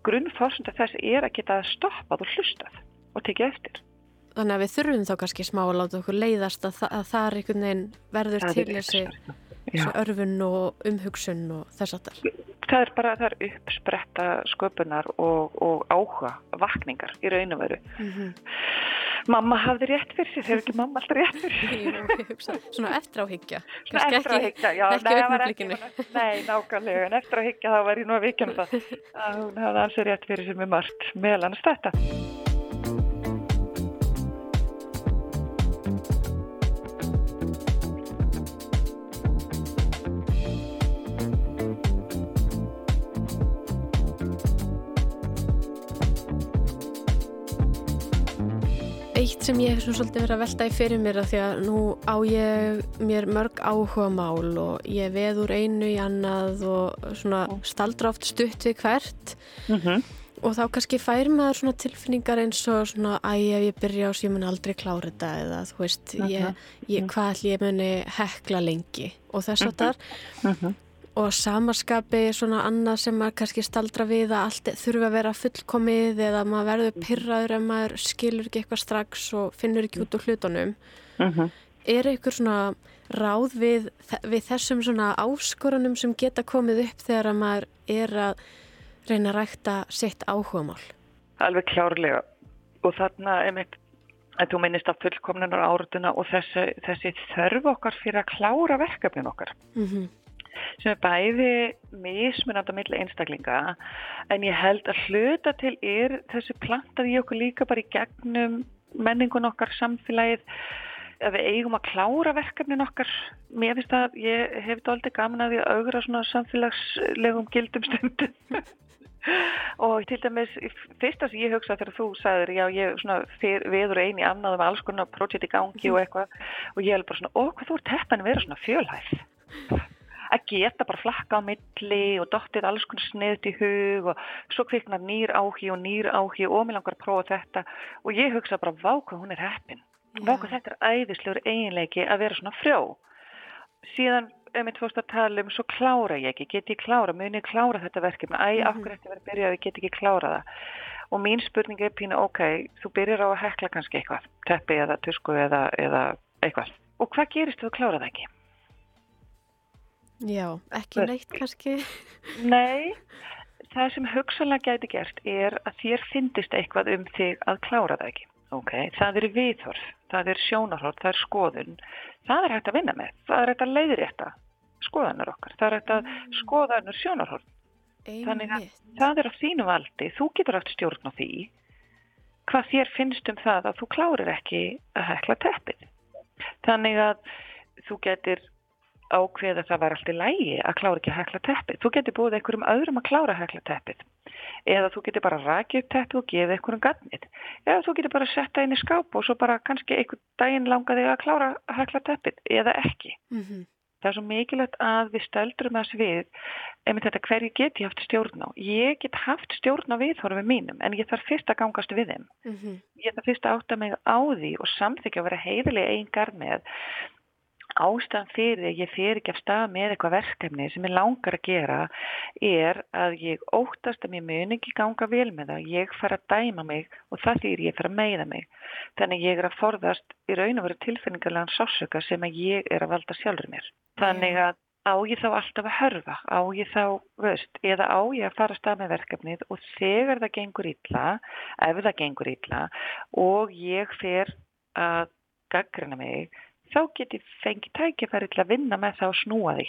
grunnforsenda þess er að geta stoppað og hlustað og tekið eftir. Þannig að við þurfum þá kannski smá að láta okkur leiðast að, að það er einhvern veginn verður til þessi örfun og umhugsun og þess að það. Það er bara það er uppspretta sköpunar og, og áhuga, vakningar í raun og veru. Mamma hafði rétt fyrir sér, hefur ekki mamma alltaf rétt fyrir sér? Svona eftir áhyggja. Svona eftir að higgja, já, ekki nei, ekki- Nei, nákvæmlega, en eftir að higgja þá var ég nú að vikja um það. Að hún hafði alls rétt fyrir sér með margt, meðal annars þetta. Eitt sem ég hef svolítið verið að velta í fyrir mér að því að nú á ég mér mörg áhuga mál og ég veð úr einu í annað og svona staldra oft stutt við hvert. Mm og þá kannski fær maður svona tilfinningar eins og svona æ, ef ég byrja á svo ég mun aldrei klára þetta eða þú veist, ég, ég, hvað ætli ég muni hekla lengi og þess að þar og samaskapi svona annað sem maður kannski staldra við að allt þurfa að vera fullkomið eða maður verður pyrraður ef maður skilur ekki eitthvað strax og finnur ekki út úr hlutunum. Er eitthvað svona ráð við, við þessum svona áskorunum sem geta komið upp þegar að maður er að reyna að rækta sitt áhugamál? Alveg klárlega. Og þarna einmitt að þú minnist að fullkomnunar áratuna og þessi, þessi þörf okkar fyrir að klára verkefnin okkar. Mm -hmm. Sem er bæði mismunandi á milli einstaklinga en ég held að hluta til er þessi plantað í okkur líka bara í gegnum menningun okkar, samfélagið að við eigum að klára verkefnin okkar. Mér finnst að ég hef þetta aldrei gaman að því að augra svona samfélagslegum gildum stundum. Og til dæmis fyrsta sem ég hugsa þegar þú sagðir já ég svona fyr, viður eini með alls konar projekt í gangi og eitthvað og ég hef bara svona, hvað þú ert heppin að vera svona fjölhæð að geta bara flakka á milli og dottið alls konar sniðt í hug og svo kviknar nýr áhi og nýr áhi og mér langar að prófa þetta og ég hugsa bara vá hvað hún er heppin vá hvað þetta er æðislegur eiginleiki að vera svona frjó síðan ef mitt fórst að tala um, svo klára ég ekki, get ég klára, mun ég klára þetta verkefni, æ, Mhm. okkur eftir að vera byrjað, ég get ekki klára það. Og mín spurning er pínu, ok, þú byrjar á að hekla kannski eitthvað, teppi eða tusku eða, eða eitthvað. Og hvað gerist þú að klára það ekki? Já, ekki neitt kannski Nei, það sem hugsalega gæti gert er að þér fyndist eitthvað um þig að klára það ekki. Ok, það er viðhorf, það er sjónarhort, það er skoðun. Það er hægt að vinna með, það er hægt að leiðrétta skoðanar okkar, það er hægt að skoða önnur sjónarhort. Þannig að Einmitt. það er á þínu valdi, þú getur haft stjórn á því hvað þér finnst um það að þú klárir ekki að hekla teppið. Þannig að þú getur ákveð að það var allt í lægi að klára ekki að hekla teppið. Þú getur búið einhverjum öðrum að klára að hekla teppið. Eða þú getur bara rakið upp teppið og gefið einhverjum gatnið. Eða þú getur bara sett það inn í skáp og svo bara kannski einhvern daginn langaði að klára að hekla teppið eða ekki. Mhm. Það er svo mikilvægt að við stöldrum þess við einmitt þetta hverju get ég haft stjórn á. Ég get haft stjórn á viðhorfum mínum en ég þarf fyrst að gangast við þeim. Mhm. Ég þarf fyrst að átta mig á því og samþykja að vera heiðilega einn garð með ástæðan fyrir að ég fer ekki af stað með eitthvað verkefni sem ég langar að gera er að ég óttast að mér mun ekki ganga vel með það. Ég fara að dæma mig og það þýr ég fara að meiða mig. Þannig ég er að forðast í raun og veru tilfinningarlegan sásöka sem að ég er að valda sjálfur mér. Þannig að á ég þá alltaf að hörfa, á ég þá, veist, eða á ég að fara að stað með verkefnið og þegar það gengur illa, ef það gengur illa og ég fer að gaggrina mig, þá get ég fengið tækifæri til að vinna með það og snúa því.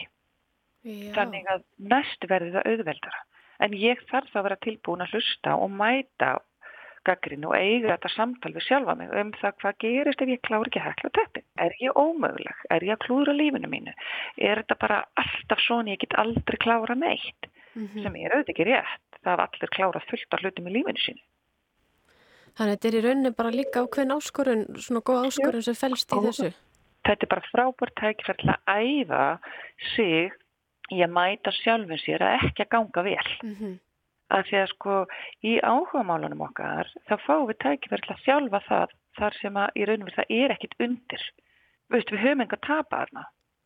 Já. Þannig að næst verði það auðveldara. En ég þarf þá að vera tilbúin að hlusta og mæta gaggrinu og eiga þetta samtal við sjálfa mig um það hvað gerist ef ég klára ekki að hekla teppi. Er ég ómöguleg? Er ég að klúra lífinu mínu? Er þetta bara alltaf svona ég get aldrei klára neitt? Mhm. Sem er auðvitað ekki rétt. Það hafa allir klárað fullt af hlutum í lífinu sínu. Þannig að þetta er í rauninni bara líka ákveðin áskorun, svona góð áskorun sem felst í þessu. Þetta er bara frábært tækifæri til að æfa sig í að mæta sjálfum sér að ekki að ganga vel. Mhm. að því að sko í áhugamálunum okkar þá fáum við tækifæri til að þjálfa það þar sem að í raunum við það er ekkit undir. Veist, við höfum enga að tapa þarna.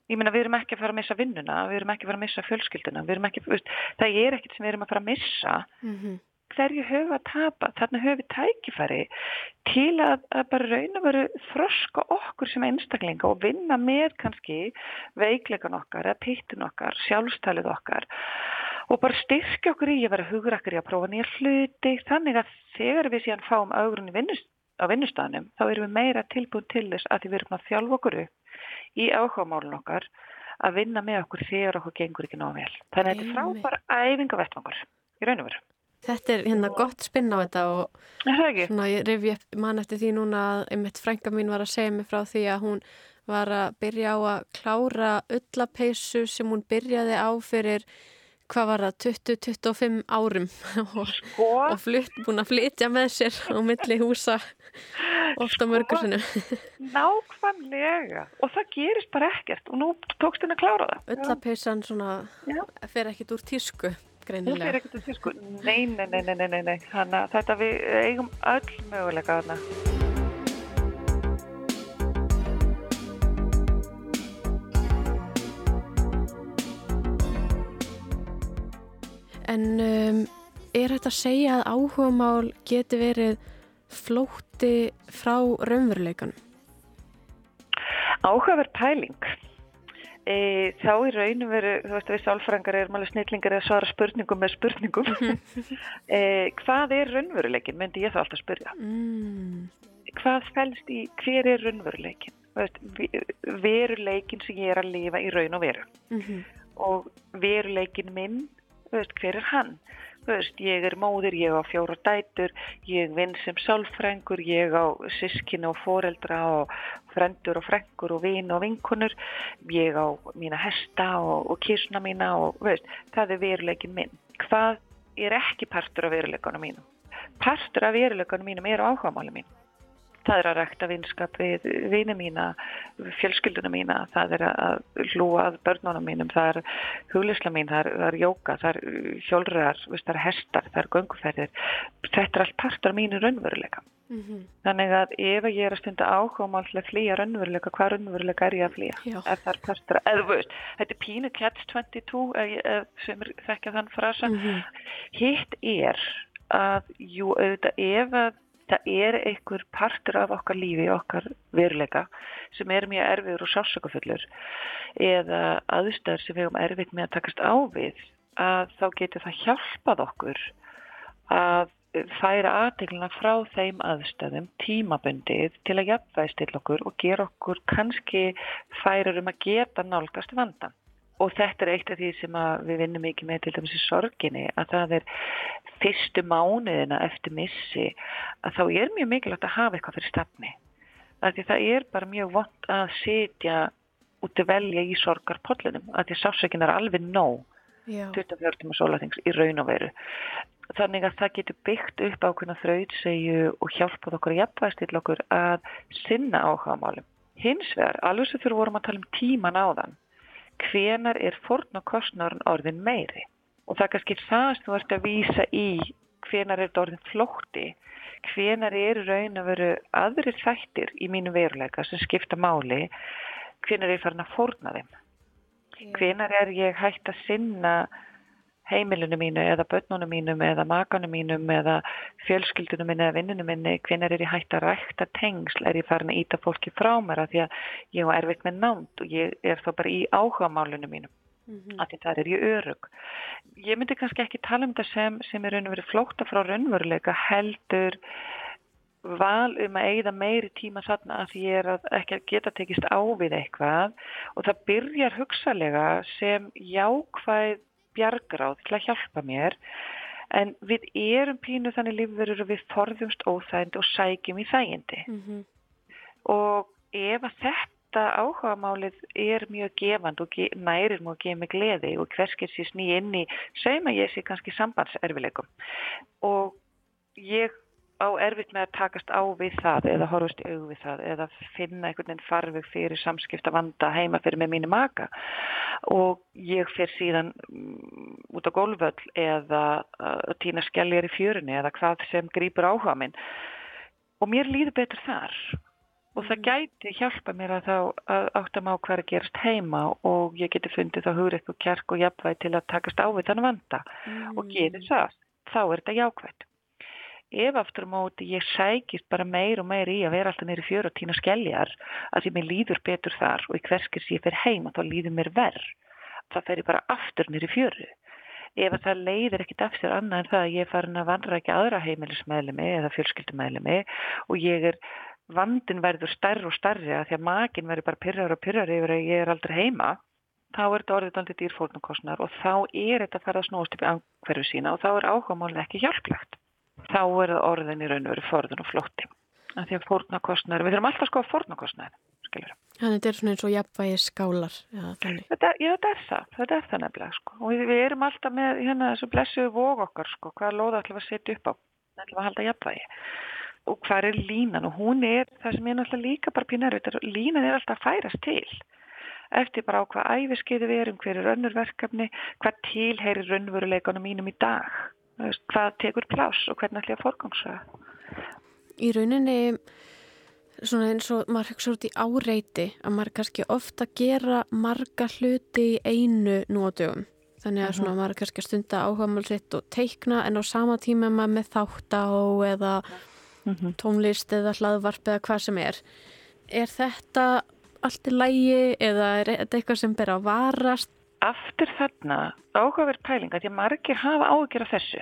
Ég meina við erum ekki að fara að missa vinnuna, við erum ekki að fara að missa fjölskylduna, við erum ekki, veist, það er ekkit sem við erum að fara að missa. Mhm. Hverju höfum við að tapa? Þarna höfum við tækifæri til að, að bara raun og veru þroska okkur sem einstaklinga og vinna með kannski veikleikan okkar eða pittun okkar, sjálfstælið okkar og bara styrkja okkur í að vera hugrakkar í að prófa nýja hluti þannig að þegar við síðan fáum augrunni vinnust, á vinnustafnum þá erum við meira tilbúin til þess að við erum að þjálfa okkur upp í áhugamálun okkar að vinna með okkur þegar okkur gengur ekki nóg vel. Þannig að þetta er frábæra æfinga vettvangur í raun og veru. Þetta er hérna gott spinn á þetta og svona ég rifja mann eftir því núna að einmitt frænka mín var að segja mig frá því að hún var að byrja á að klára ullapeysu sem hún byrjaði á fyrir hvað var það, 20-25 árum og, Sko, og flutt, búin að flytja með sér á milli húsa ofta Sko. mörgur sinni. nákvæmlega. Og það gerist bara ekkert og nú tókst henni að klára það. Öllapeysan svona fer ekkit úr tísku, Hún fyrir ekkert að sko, nei, nei, nei, nei, nei, nei, nei, þannig að þetta við eigum öll möguleika þarna. En um, er þetta að segja að áhugamál geti verið flótti frá raunveruleikan? Áhugaverð pæling. E, þá í rauninu veru, þú veist að við sálfræðingar erum alveg snillingar að svara spurningum með spurningum. e, hvað er raunveruleikin, myndi ég þá alltaf spyrja. Mm. Hvað fælst í, hver er raunveruleikin? Veruleikin sem ég er að lifa í raun og veru. Mm og veruleikin minn, veist, hver er hann? Veist, ég er móðir, ég á fjóra dætur, ég vinn sem sálfrængur, ég á sískin og foreldra og frendur og frengur og vin og vinkunur, ég á mína hesta og, og kísuna mína og veist, það er veruleikin minn. Hvað er ekki partur af veruleikunum mínum? Partur af veruleikunum mínum er áhugamáli mín. Það er að rækta vinskap við vini mína, fjölskylduna mína, það er að hlúa að börnunum mínum, það er huglisla mín, það er, það er jóka, það er hjólræðar, það er hestar, það er gönguferðir. Þetta er allt partur af mínu raunveruleika. -hmm. Þannig að ef ég er að stunda áhuga til að flýja raunveruleika, hvað raunveruleika er ég að flýja? Er það partur, eða veist, þetta er pínu catch 22, ef ég- ef sem er þekkja þann frasa. Mhm. Hitt er að, jú, auðvitað, ef að það er einhver partur af okkar lífi, okkar veruleika, sem er mjög erfiður og sásökufullur, eða aðstæður sem við höfum erfitt með að takast á við, að þá getur það hjálpað okkur að færa aðteglina frá þeim aðstæðum tímabundið til að jafnvægst til okkur og gera okkur kannski færar um að geta nálgast vandan. Og þetta er eitt af því sem við vinnum mikið með til dæmis í sorginni, að það er fyrstu mánuðina eftir missi, að þá er mjög mikilvægt að hafa eitthvað fyrir stafni. Því það er bara mjög vond að sitja út að velja í sorgarpollunum, að því sásökin er alveg nóg. Já. 24 tíma sólaþings í raun og veru. Þannig að það getur byggt upp ákveðna þrautsegju og hjálpað okkur að jafnvægst til okkur að sinna áhugamálum. Hins vegar, alveg sem fyrir vorum að tala um tíman áðan, hvenar er forn og kostnárun orðin meiri? Og það er kannski það sem þú ert að vísa í hvenar er þetta orðin flótti, hvenar er raun að veru aðrir þættir í mínu veruleika sem skipta máli, hvenar er ég farin að forna þeim? hvenar er ég hægt að sinna heimilinu mínu eða börnunum mínum eða makanum mínum eða fjölskyldunum minni eða vinnunum minni, hvenar er ég hægt að rækta tengsl, er ég farin að íta fólki frá mér af því að ég var erfitt með nánd og ég er þá bara í áhugamálunum mínum Mhm. af því þar er ég örug. Ég myndi kannski ekki tala um þetta sem, sem er raun og verið flókta frá raunveruleika heldur val um að eigða meiri tíma þarna að því ég er að ekki að geta tekist á við eitthvað og það byrjar hugsalega sem jákvæð bjargráð til að hjálpa mér en við erum pínu þannig lífverður og við forðumst óþægindi og sækjum í þægindi Mhm. og ef að þetta áhugamálið er mjög gefand og nærir mjög gefa mig gleði og hverskir sér sný inn í segjum að ég sé kannski sambandserfileikum. Og ég á erfitt með að takast á við það eða horfast í augu við það eða finna einhvern veginn farveg fyrir samskipta vanda heima fyrir með mínu maka. Og ég fer síðan mm, út á gólföll eða uh, týna skelljar í fjörunni eða hvað sem grýpur áhuga minn. Og mér líður betur þar og það gæti hjálpa mér að þá að átta mig á hvað er að gerast heima og ég geti fundið þá hugreik og kjark og jafnvæg til að takast á við þann vanda og gerir það, þá er þetta jákvægt. Ef aftur á móti ég sækist bara meir og meir í að vera alltaf neyri fjör og tína skelljar að því mér líður betur þar og í hverskis ég fer heima þá líður mér verð. Það fer ég bara aftur neyri fjöru. Ef að það leiðir ekkit af sér annað en það að ég er farin að vandra ekki aðra heimilismeðlemi eða fjölskyldumeðlemi og ég er vandin verður stærri og stærri að því að makin verður bara pyrrar og pyrrar yfir að ég er aldrei heima þá er þetta orðið aldrei dýrfórnarkostnar og þá er þetta að fara að snúast upp í angverfu sína og þá er áhugamálið ekki hjálplegt. Þá er það orðin í raun og veru forðun og flótti. Af því að fórnarkostnar, við þurfum alltaf að skoða fórnarkostnar, skilur. Þannig þetta er svona eins og jafnvægi skálar, já. Þetta, já, þetta er það, þetta er það nefnilega sko. og við, við erum alltaf með hérna þessu blessuðu vóg okkar sko, hvaða lóða ætlum að setja upp á, ætlum að halda jafnvægi og hvað er línan? Og hún er það sem ég náttúrulega líka bara pínur línan er alltaf að færast til. Eftir bara á hvað æfiskeiði við erum hver er önnurverkefni, hvað tilheyrir raunveruleikunum mínum í dag? Hvað tekur pláss og hvernig ætlum ég að forgangsa Í rauninni, svona eins og maður hugsa út í áreiti að maður kannski ofta gera marga hluti í einu dögum. Þannig að svona maður kannski stunda áhuga mál sitt og teikna en á sama tíma maður með þátt á eða tónlist eða hlaðvarp eða hvað sem er. Er þetta allt í lægi eða er þetta eitthvað sem ber að varast? aftur þarna áhugaverð pæling að því að margir hafa áhugir af þessu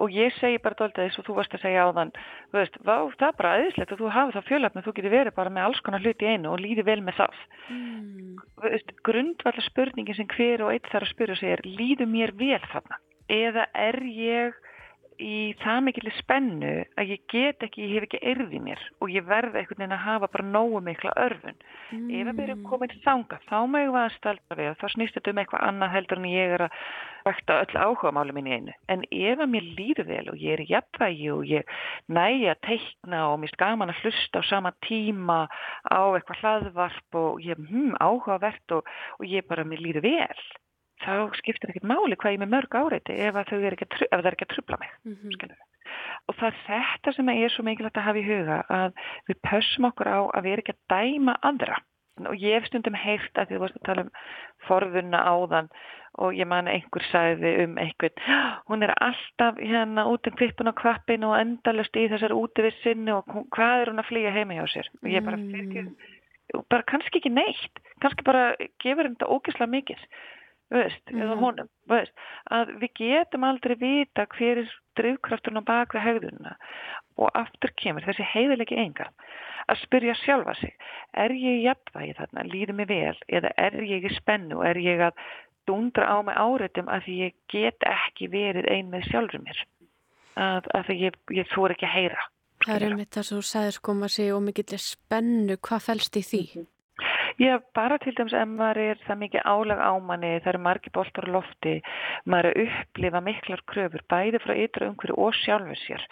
og ég segi bara doldið þess og þú varst að segja á þann veist, vá, það er bara aðeinslegt og þú hafi það fjölöfn þú getur verið bara með alls konar hluti í einu og líði vel með það Mm. veist, grundvallar spurningin sem hver og eitt þarf að spyrja sig er líður mér vel þarna eða er ég í það mikilli spennu að ég get ekki, ég hef ekki erði mér og ég verði einhvern veginn að hafa bara nógu mikla örfun. Ef að við erum komin þanga þá megum við að stalda við þá snýst þetta um eitthvað annað heldur en ég er að vekta öll áhuga máli mín í einu. En ef að mér líður vel og ég er jafnvægi og ég næja að teikna og mér gaman að hlusta á sama tíma á eitthvað hlaðvarp og ég er hm, áhugavert og, og ég bara, mér líður vel þá skiptir ekkert máli hvað ég með mörg áreiti ef að þau er ekki, að það ekki að trubla mig Mhm. skilurðu. og það er þetta sem er svo mikilvægt að hafa í huga að við pössum okkur á að við erum ekki að dæma aðra og ég hef stundum heyrt að því þú varst að tala um forðunna áðan og ég man einhver sagði um einhvern, hún er alltaf hérna út um klippun og kvappin og endalust í þessar útivissinni og hvað er hún að flýja heima hjá sér og ég bara, Mm. mm. bara kannski ekki neitt kannski bara gefur þetta ógislega mikið veist, eða Mhm. honum veist, að við getum aldrei vita hver er drifkrafturinn á bak við hegðununa og aftur kemur þessi heiðilegi enga. Að spyrja sjálfa sig er ég í jafnvægi þarna, líður mig vel? Eða er ég í spennu? Er ég að dundra á mig áreitum að ég get ekki verið ein með sjálfur mér? Að, að ég, ég þór ekki að heyra Það er einmitt það sem þú sagðir sko maður sé og mikill spennu, hvað fælst í því? Já, bara til dæmis ef maður er það mikið álag á manni, það eru margir boltar á lofti, maður er að upplifa miklar kröfur, bæði frá ytra umhverju og sjálfur sér,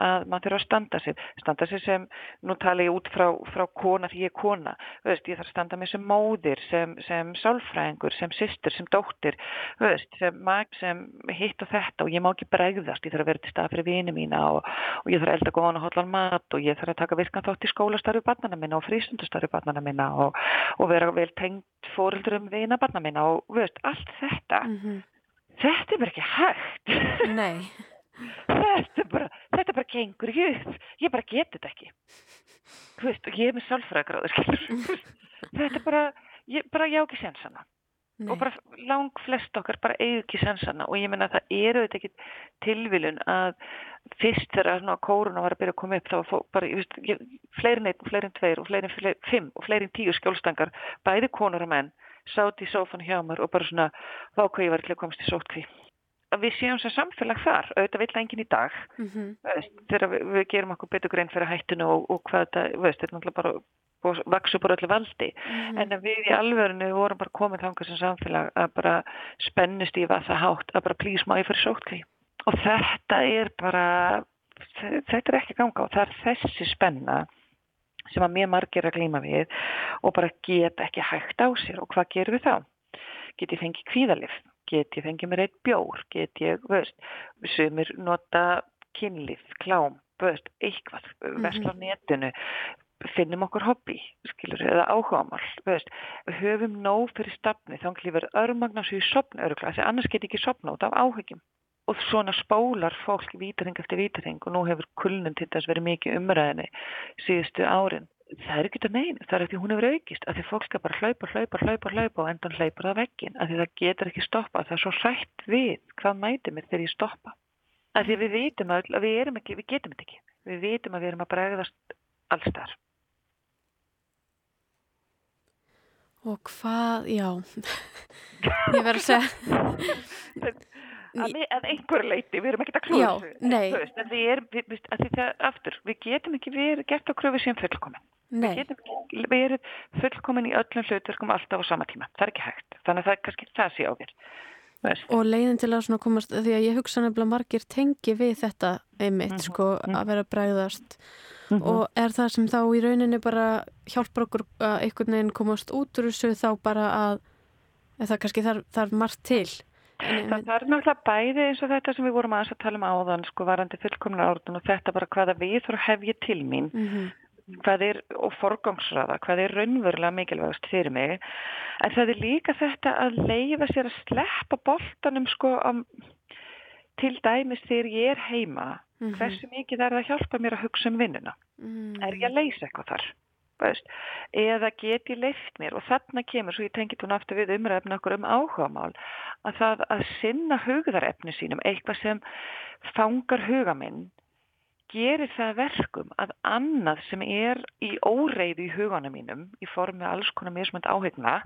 að maður þurfa að standa sig, standa sig sem, nú tala ég út frá, frá kona því ég er kona, veist, ég þarf að standa mig sem móðir, sem, sem sálfræðingur, sem systur, sem dóttir, veist, sem mag, sem hitt og þetta og ég má ekki bregðast, ég þarf að vera til stað fyrir vini mína og, og ég þarf að elda góðan og hotlan mat og ég þarf að taka virkan þátt í skólastarfi barnana minna og frístundastarfi barnana minna og, og vera vel tengt fóröldurum vina barna minna og veist, allt þetta, Mm þetta er bara ekki hægt. Nei, þetta, bara, þetta bara gengur ekki upp. Ég bara get þetta ekki. Þú veist, og ég er með sálfræðagráður, skilur. þetta bara, ég, bara ég á ekki sensana. nei. Og bara lang flest okkar bara eigið ekki sensana og ég menna að það eru þetta ekki tilviljun að fyrst þegar svona kóruna var að byrja að koma upp þá var fó- bara, ég veist, ég, fleirin einn, fleirin tveir og fleirin fleiri, fimm og fleirin tíu skjólstangar, bæði konur og menn, sátt í sófan hjá mér og bara svona, ég var til að komast í sótkví. Að við séum sem samfélag þar, auðvitað vill enginn í dag, Mhm. veist, þegar við, við gerum okkur betur grein fyrir hættinu og, og hvað þetta, veist, þetta er náttúrulega bara vaksu bara öllu valdi Mhm. en að við í alvörinu vorum bara komið þangað sem samfélag að bara spennust í hvað það hátt að bara plís má ég fyrir sótkví og þetta er bara þetta er ekki ganga og það er þessi spenna sem að mér margir að glíma við og bara get ekki hægt á sér og hvað gerum við þá? Get ég fengið kvíðalif? Get ég fengið mér eitt bjór? Get ég, veist, sumir nota kynlif, klám, veist, eitthvað, versla á netinu finnum okkur hobby, skilur, eða áhugamál, veist, höfum nóg fyrir stafni, þá klífur örmagna svo í sopna örugla, því annars get ekki sopna út af áhyggjum. Og svona spólar fólk vítring eftir vítring og nú hefur kulnun til þess verið mikið umræðinni síðustu árin. Það er ekki þetta neina, það er því hún hefur aukist, að því fólk skal bara hlaupa, hlaupa, hlaupa, hlaupa og endan hleypur það veggin, að því það getur ekki stoppa, það er svo hrætt við hvað mæti mér þegar ég stoppa. Að því við vitum að, að við erum ekki, við getum þetta ekki, við vitum að við erum að bregðast allstar. Og hvað, já, ég verð að segja, að, við, að einhverju leiti, við erum ekkert að klúða veist, en við erum, við, við, að því það, aftur, við getum ekki verið gert á kröfu sem fullkomin, Nei, getum ekki verið fullkomin í öllum hlutverkum alltaf á sama tíma, það er ekki hægt, þannig að það er kannski það sé á þér, þú veist, og leiðin til að komast, því að ég hugsa nefnilega margir tengi við þetta einmitt, Mhm, sko, að vera bræðast Mhm. og er það sem þá í rauninni bara hjálpar okkur að einhvern veginn komast út úr þessu þá bara að það kannski þarf, þarf margt til Það þarf náttúrulega bæði eins og þetta sem við vorum aðeins að tala um áðan, sko, varandi fullkomna orðun og þetta bara hvaða við þurfum hef ég til mín, mm hvað er, og forgangsraða, hvað er raunverulega mikilvægast fyrir mig. En það er líka þetta að leifa sér að sleppa boltanum, sko, á, til dæmis þegar ég er heima, Mhm. hversu mikið er það að hjálpa mér að hugsa um vinnuna? mm, Er ég að leysa eitthvað þar? Veist? Eða get ég leift mér og þarna kemur, svo ég tengi tún aftur við umræfna okkur um áhugamál, að það að sinna hugðarefni sínum, eitthvað sem fangar huga minn, gerir það að verkum að annað sem er í óreiðu í huganum mínum, í formi alls konar mismönd áhegna,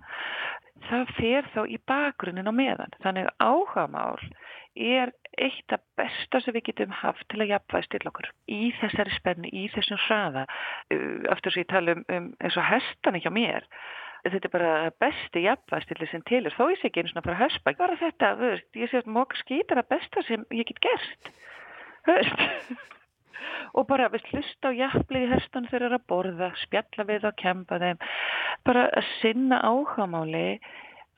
það fer þá í bakgrunnin á meðan. Þannig að áhugamál er eitt af besta sem við getum haft til að jafnvæði stilla okkur í þessari spennu, í þessum hraða. Aftur sem ég tala um, um eins og hestana hjá mér, þetta er bara besti jafnvæðstilli sem til er, þó ég sé ekki einu svona frá höspa, bara þetta, veist, ég sé að mók skýtar að besta sem ég get gert, veist, og bara við hlusta á jafnlið í hestan þegar þeir eru að borða, spjalla við og kempa þeim, bara að sinna áhugamáli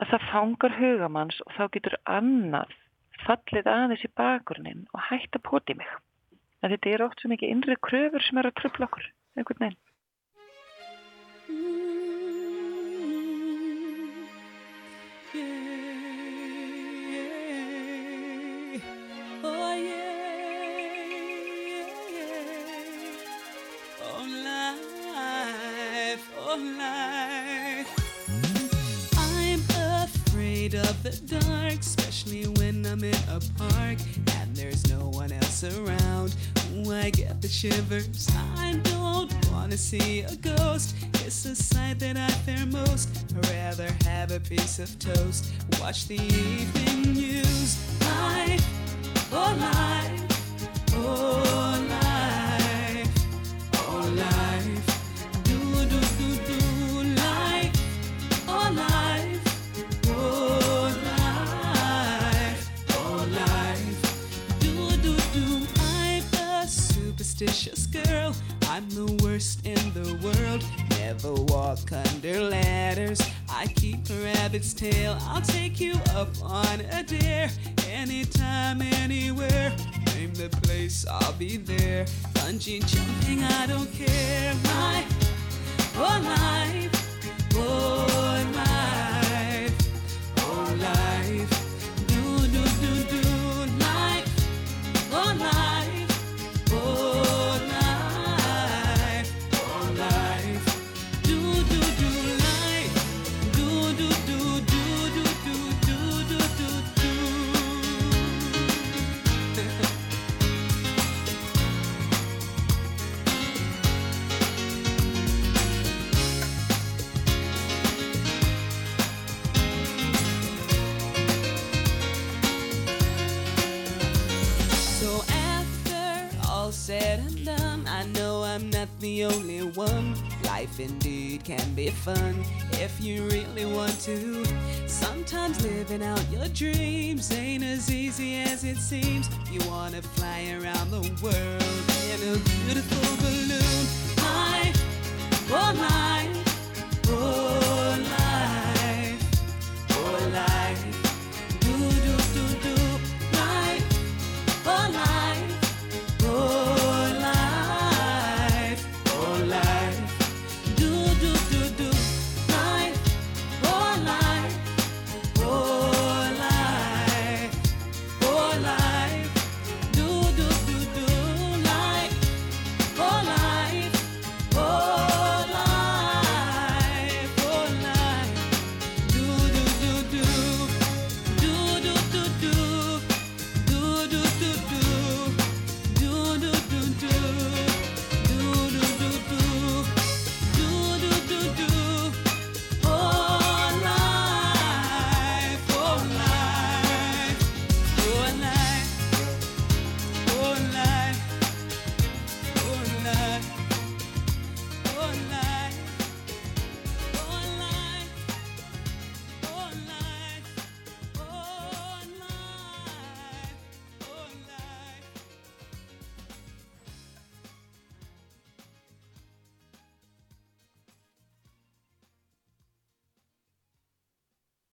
að það fangar hugamanns og þá getur annað fallið aðeins í bakgrunnin og hægt að poti mig. En þetta er oft svo mikið innri kröfur sem er að tröfla okkur, einhvern veginn. The dark, especially when I'm in a park and there's no one else around. Ooh, I get the shivers. I don't wanna see a ghost. It's a sight that I fear most. I'd rather have a piece of toast. Watch the evening news. Take up on a dare. Anytime, anywhere. Name the place, I'll be there. Bungee jumping, I'm not the only one. Life indeed can be fun if you really want to. Sometimes living out your dreams ain't as easy as it seems. You wanna fly around the world in a beautiful balloon. Life, oh life,